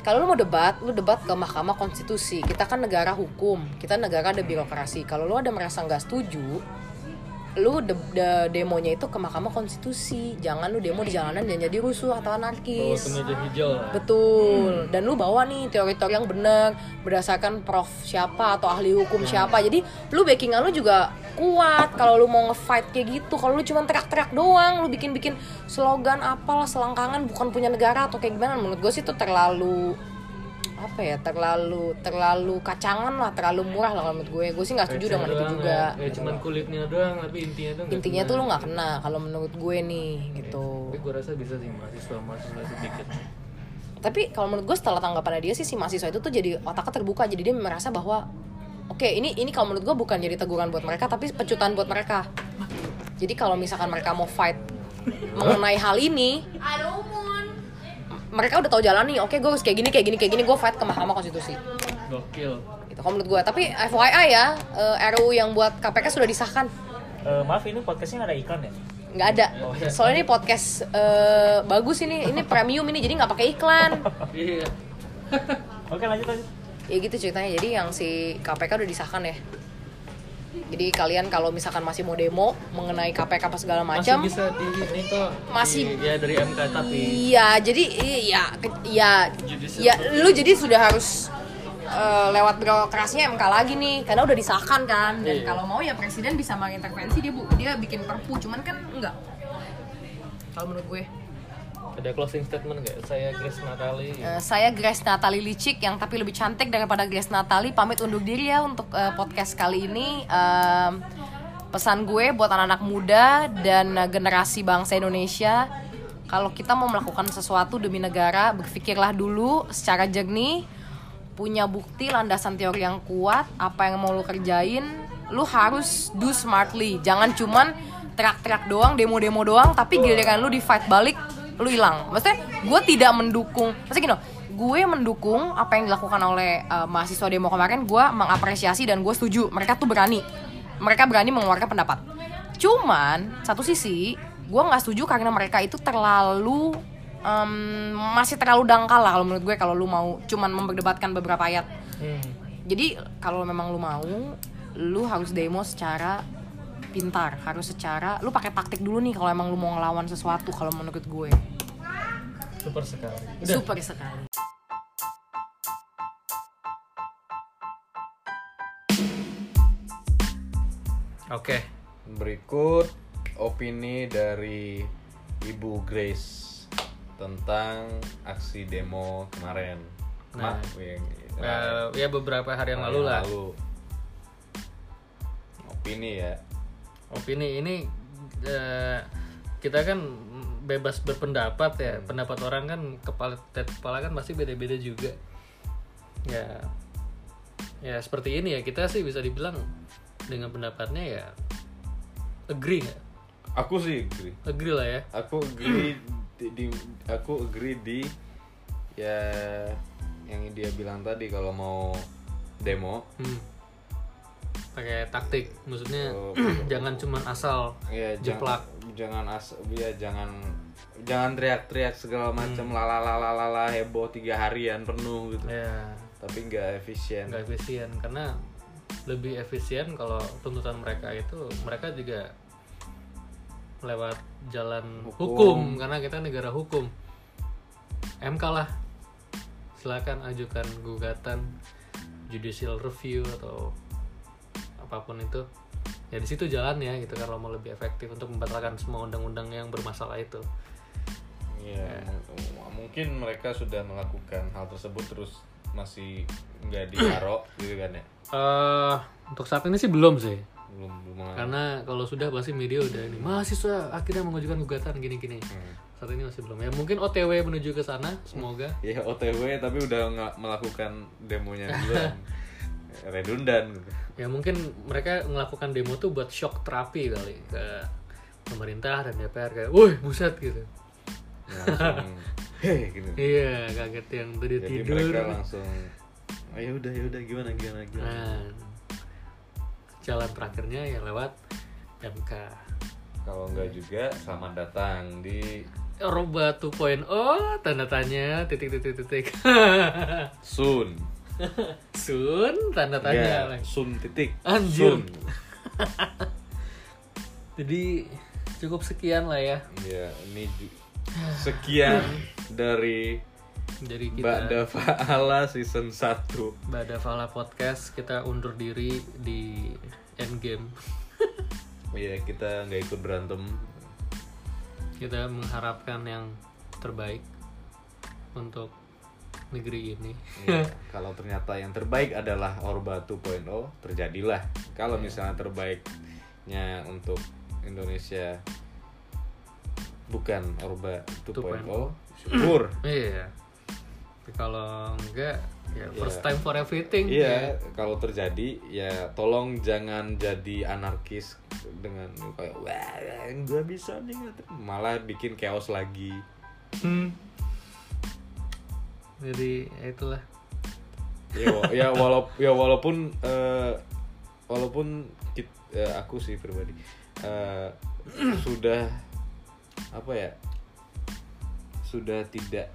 Kalau lu mau debat lu debat ke mahkamah konstitusi. Kita kan negara hukum kita negara ada birokrasi. Kalau lu ada merasa nggak setuju lu de- de- demonya itu ke mahkamah konstitusi jangan lu demo di jalanan dan jadi rusuh atau anarkis hijau lah. Betul. Dan lu bawa nih teori-teori yang benar berdasarkan prof siapa atau ahli hukum siapa. Jadi lu backingan lu juga kuat kalau lu mau nge-fight kayak gitu. Kalau lu cuma teriak-teriak doang, lu bikin-bikin slogan apalah selangkangan bukan punya negara atau kayak gimana menurut gue sih itu terlalu apa ya terlalu terlalu kacangan lah terlalu murah lah kalau menurut gue. Gue sih nggak setuju dengan itu juga. ya. Ya, cuman kulitnya doang tapi intinya tuh intinya kena. tuh lu nggak kena kalau menurut gue nih gitu. Tapi gue rasa bisa sih mahasiswa mahasiswa sedikit. Tapi kalau menurut gue setelah tanggapannya dia sih si mahasiswa itu tuh jadi otaknya terbuka. Jadi dia merasa bahwa oke ini ini kalau menurut gue bukan jadi teguran buat mereka tapi pecutan buat mereka. Jadi kalau misalkan mereka mau fight mengenai hal ini mereka udah tahu jalan nih oke gue harus kayak gini kayak gini kayak gini gue fight ke mahkamah konstitusi. Gokil. Gitu kalau menurut gue tapi FYI ya eh, RUU yang buat KPK sudah disahkan. Eh, maaf ini podcastnya nggak ada iklan ya? nggak ada. Soalnya ini podcast eh, bagus ini ini premium ini jadi nggak pakai iklan. <laughs> Iya. Oke lanjut lanjut. ya gitu ceritanya. Jadi yang si KPK udah disahkan ya jadi kalian kalau misalkan masih mau demo mengenai KPK apa segala masih macam bisa di ini kok Masih- di- ya dari MK tapi. Iya jadi iya ke- ya ya lu jadi sudah harus eh, lewat birokrasinya MK lagi nih karena udah disahkan kan. Dan Iya. kalau mau ya presiden bisa mengintervensi dia bu. Dia bikin perpu cuman kan enggak. Kalau menurut gue ada closing statement nggak? Saya Grace Natali. Eh, saya Grace Natali Licik yang tapi lebih cantik daripada Grace Natali. Pamit undur diri ya untuk eh, podcast kali ini. Em, pesan gue buat anak-anak muda dan eh, generasi bangsa Indonesia kalau kita mau melakukan sesuatu demi negara berpikirlah dulu secara jernih punya bukti landasan teori yang kuat apa yang mau lu kerjain lu harus do smartly. Jangan cuman teriak-teriak doang demo-demo doang tapi giliran lu di fight balik lu hilang. Maksudnya gue tidak mendukung maksudnya gini loh, gue mendukung apa yang dilakukan oleh uh, mahasiswa demo kemarin gue mengapresiasi dan gue setuju mereka tuh berani. Mereka berani mengeluarkan pendapat. Cuman satu sisi gue nggak setuju karena mereka itu terlalu em, masih terlalu dangkal lah kalau menurut gue kalau lu mau cuman memperdebatkan beberapa ayat. Hmm. jadi kalau memang lu mau lu harus demo secara pintar harus secara lu pakai taktik dulu nih kalau emang lu mau ngelawan sesuatu kalau menurut gue super sekali udah super sekali oke Berikut opini dari Ibu Grace tentang aksi demo kemarin. Nah. Ma- yang- Eh, ya beberapa hari yang lalu lah lalu. Opini ya. Opini ini eh, kita kan bebas berpendapat ya. Pendapat orang kan kepala kepala kan pasti beda-beda juga. Ya ya seperti ini ya. Kita sih bisa dibilang dengan pendapatnya ya agree nggak? Aku sih agree. agree lah ya. Aku agree di, di- aku agree di ya yang dia bilang tadi kalau mau demo hmm. Pakai taktik. Maksudnya Oh, <clears throat> jangan cuman asal ya jeplak. jangan jangan as ya jangan jangan teriak-teriak segala macam lalalalala heboh tiga harian penuh gitu. Ya tapi nggak efisien. Nggak efisien karena lebih efisien kalau tuntutan mereka itu mereka juga lewat jalan Hukum. hukum, karena kita negara hukum. MK lah. Silakan ajukan gugatan judicial review atau apa pun itu ya di situ jalannya gitu kalau mau lebih efektif untuk membatalkan semua undang-undang yang bermasalah itu. Ya m- mungkin mereka sudah melakukan hal tersebut terus masih nggak ditaruh <clears throat> gitu kan ya? Eh untuk saat ini sih belum sih. Belum belum karena kalau sudah pasti media udah ini mahasiswa akhirnya mengajukan gugatan gini-gini. Hmm. saat ini masih belum. Ya mungkin OTW menuju ke sana semoga. Ya OTW tapi udah nggak melakukan demonya <laughs> duluan redundan gitu. Ya mungkin mereka melakukan demo tuh buat shock terapi kali ke pemerintah dan DPR kayak woi buset gitu. Langsung heh gitu. Iya kaget yang tadi jadi tidur. mereka langsung ayo udah ya udah gimana gimana gimana? Nah jalan terakhirnya ya lewat MK kalau enggak juga selamat datang di Roba 2.0 tanda tanya titik titik titik. Sun Sun tanda tanya ya, Sun titik. Anjir. Sun. <laughs> Jadi cukup sekian lah ya. Ya ini sekian <sighs> dari dari Mbak kita Dava Ala season 1 Bada Fala Podcast kita undur diri di Endgame. <laughs> Iya kita nggak ikut berantem. Kita mengharapkan yang terbaik untuk negeri ini. Iya, <laughs> Kalau ternyata yang terbaik adalah Orba 2.0 Terjadilah. Kalau misalnya terbaiknya untuk Indonesia Bukan Orba 2.0 Syukur. <clears throat> Iya. Tapi kalau enggak ya Iya. first time for everything Iya, kalau terjadi ya tolong jangan jadi anarkis dengan kayak wah gue bisa nih malah bikin chaos lagi. Hmm. Jadi ya itulah. Ya, ya walau ya walaupun eh, walaupun kit- eh, aku sih pribadi eh, sudah apa ya sudah tidak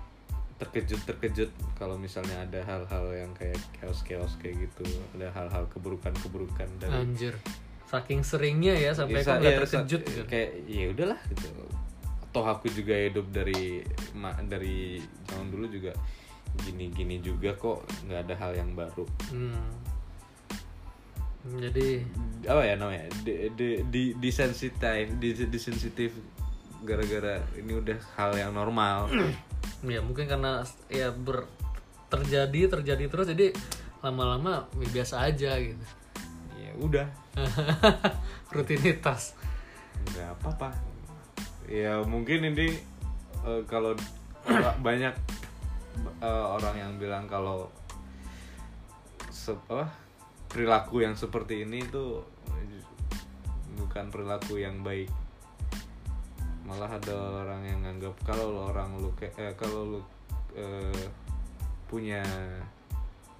terkejut-terkejut kalau misalnya ada hal-hal yang kayak chaos-chaos kayak gitu ada hal-hal keburukan-keburukan dari anjir. Saking seringnya ya sampai aku nggak ya, terkejut gitu. kayak ya udahlah gitu. Toh aku juga hidup dari ma- dari tahun dulu juga gini-gini juga kok nggak ada hal yang baru. Hmm. jadi apa ya namanya? Di di di disensitif di disensitif gara-gara ini udah hal yang normal. <clears throat> Ya mungkin karena ya ber terjadi terjadi terus jadi lama-lama ya biasa aja gitu. Ya udah. <laughs> Rutinitas. Nggak apa-apa. Ya mungkin ini eh, kalau <clears throat> banyak eh, orang yang bilang kalau se- apa, perilaku yang seperti ini tuh bukan perilaku yang baik. Malah ada orang yang nganggap kalau orang lu kayak eh, kalau lu eh, punya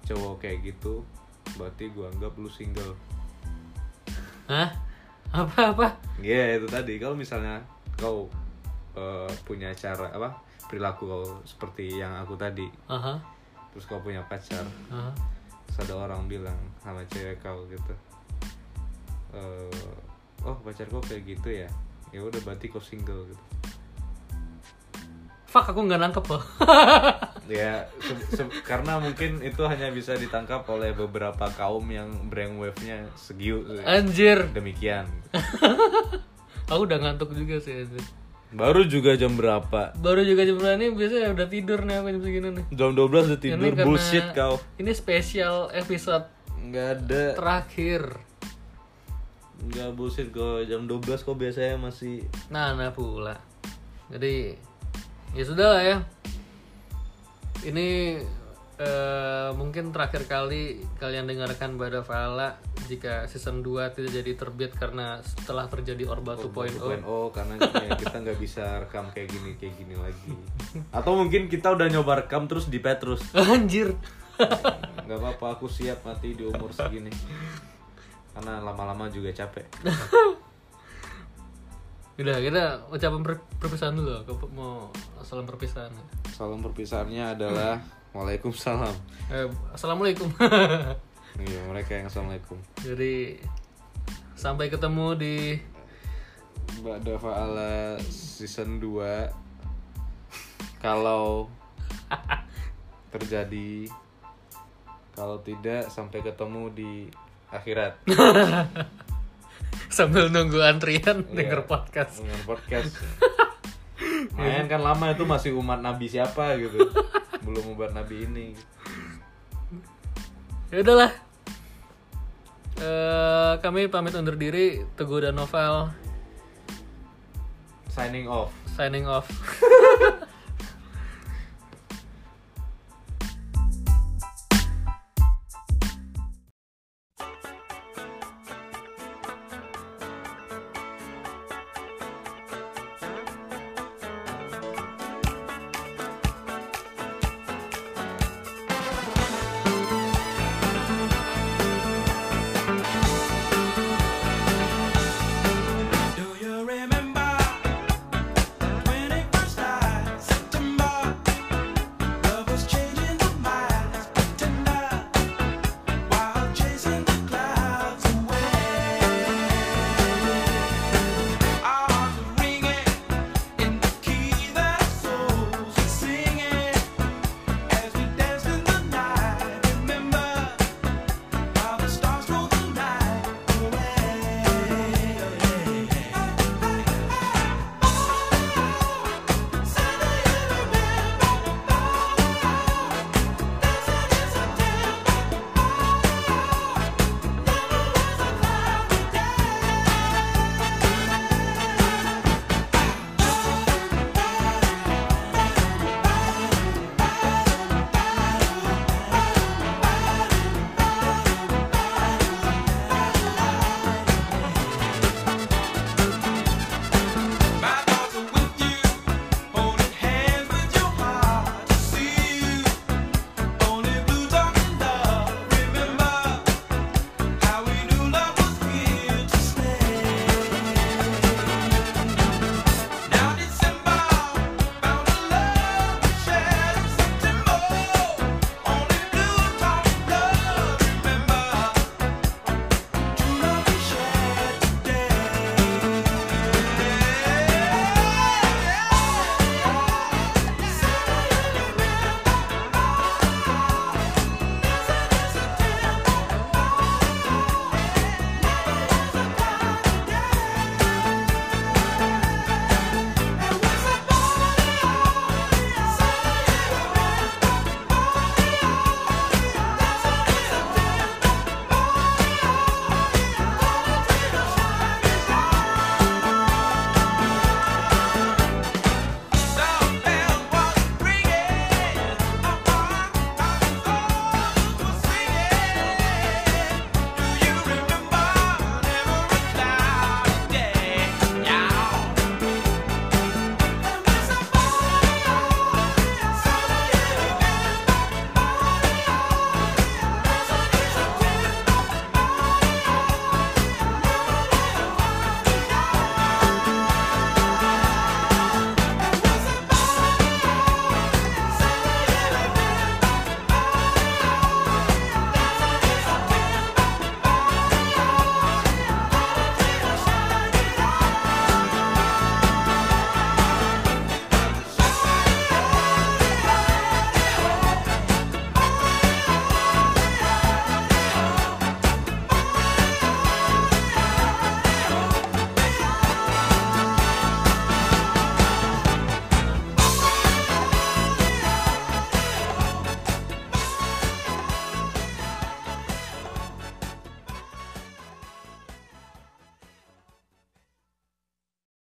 cowok kayak gitu berarti gua anggap lu single. Hah? apa-apa Iya itu tadi. Kalau misalnya kau eh, punya cara apa perilaku kau seperti yang aku tadi. Aha, terus kau punya pacar. Aha. terus ada orang bilang sama cewek kau gitu eh, oh pacar kau kayak gitu ya? Ya udah berarti kau single gitu. Fuck aku nggak nangkep loh. <laughs> Ya se- se- karena mungkin itu hanya bisa ditangkap oleh beberapa kaum yang brainwave-nya segiu anjir. Demikian. <laughs> Aku udah ngantuk juga sih anjir. Baru juga jam berapa? Baru juga jam berapa? Nih biasanya udah tidur nih aku jam segini nih. Jam 12 udah tidur Ini bullshit kau. ini spesial episode nggak ada. terakhir. Enggak bullshit kok jam 12 kok biasanya masih Nah, nah pula. Jadi ya sudah lah ya. Ini eh, mungkin terakhir kali kalian dengarkan Bada Fala jika season 2 tidak jadi terbit karena setelah terjadi Orba 2.0. 2.0 karena ya, kita nggak bisa rekam kayak gini kayak gini lagi. Atau mungkin kita udah nyoba rekam terus di Petrus. <laughs> Anjir. nggak apa-apa aku siap mati di umur segini. Karena lama-lama juga capek. <laughs> Udah, kita ucapan per- perpisahan dulu. Mau salam perpisahan. Salam perpisahannya adalah Waalaikumsalam. Eh, Assalamualaikum. <laughs> Iya, mereka yang Assalamualaikum. Jadi sampai ketemu di Mbak Dava ala season 2 Kalau <laughs> terjadi Kalau tidak sampai ketemu di akhirat <laughs> sambil nunggu antrian Iya. denger podcast. dengan podcast Main kan lama itu masih umat nabi siapa gitu Belum umat nabi ini Ya udahlah. Eh, kami pamit undur diri. Teguh dan Novel Signing off signing off. <laughs>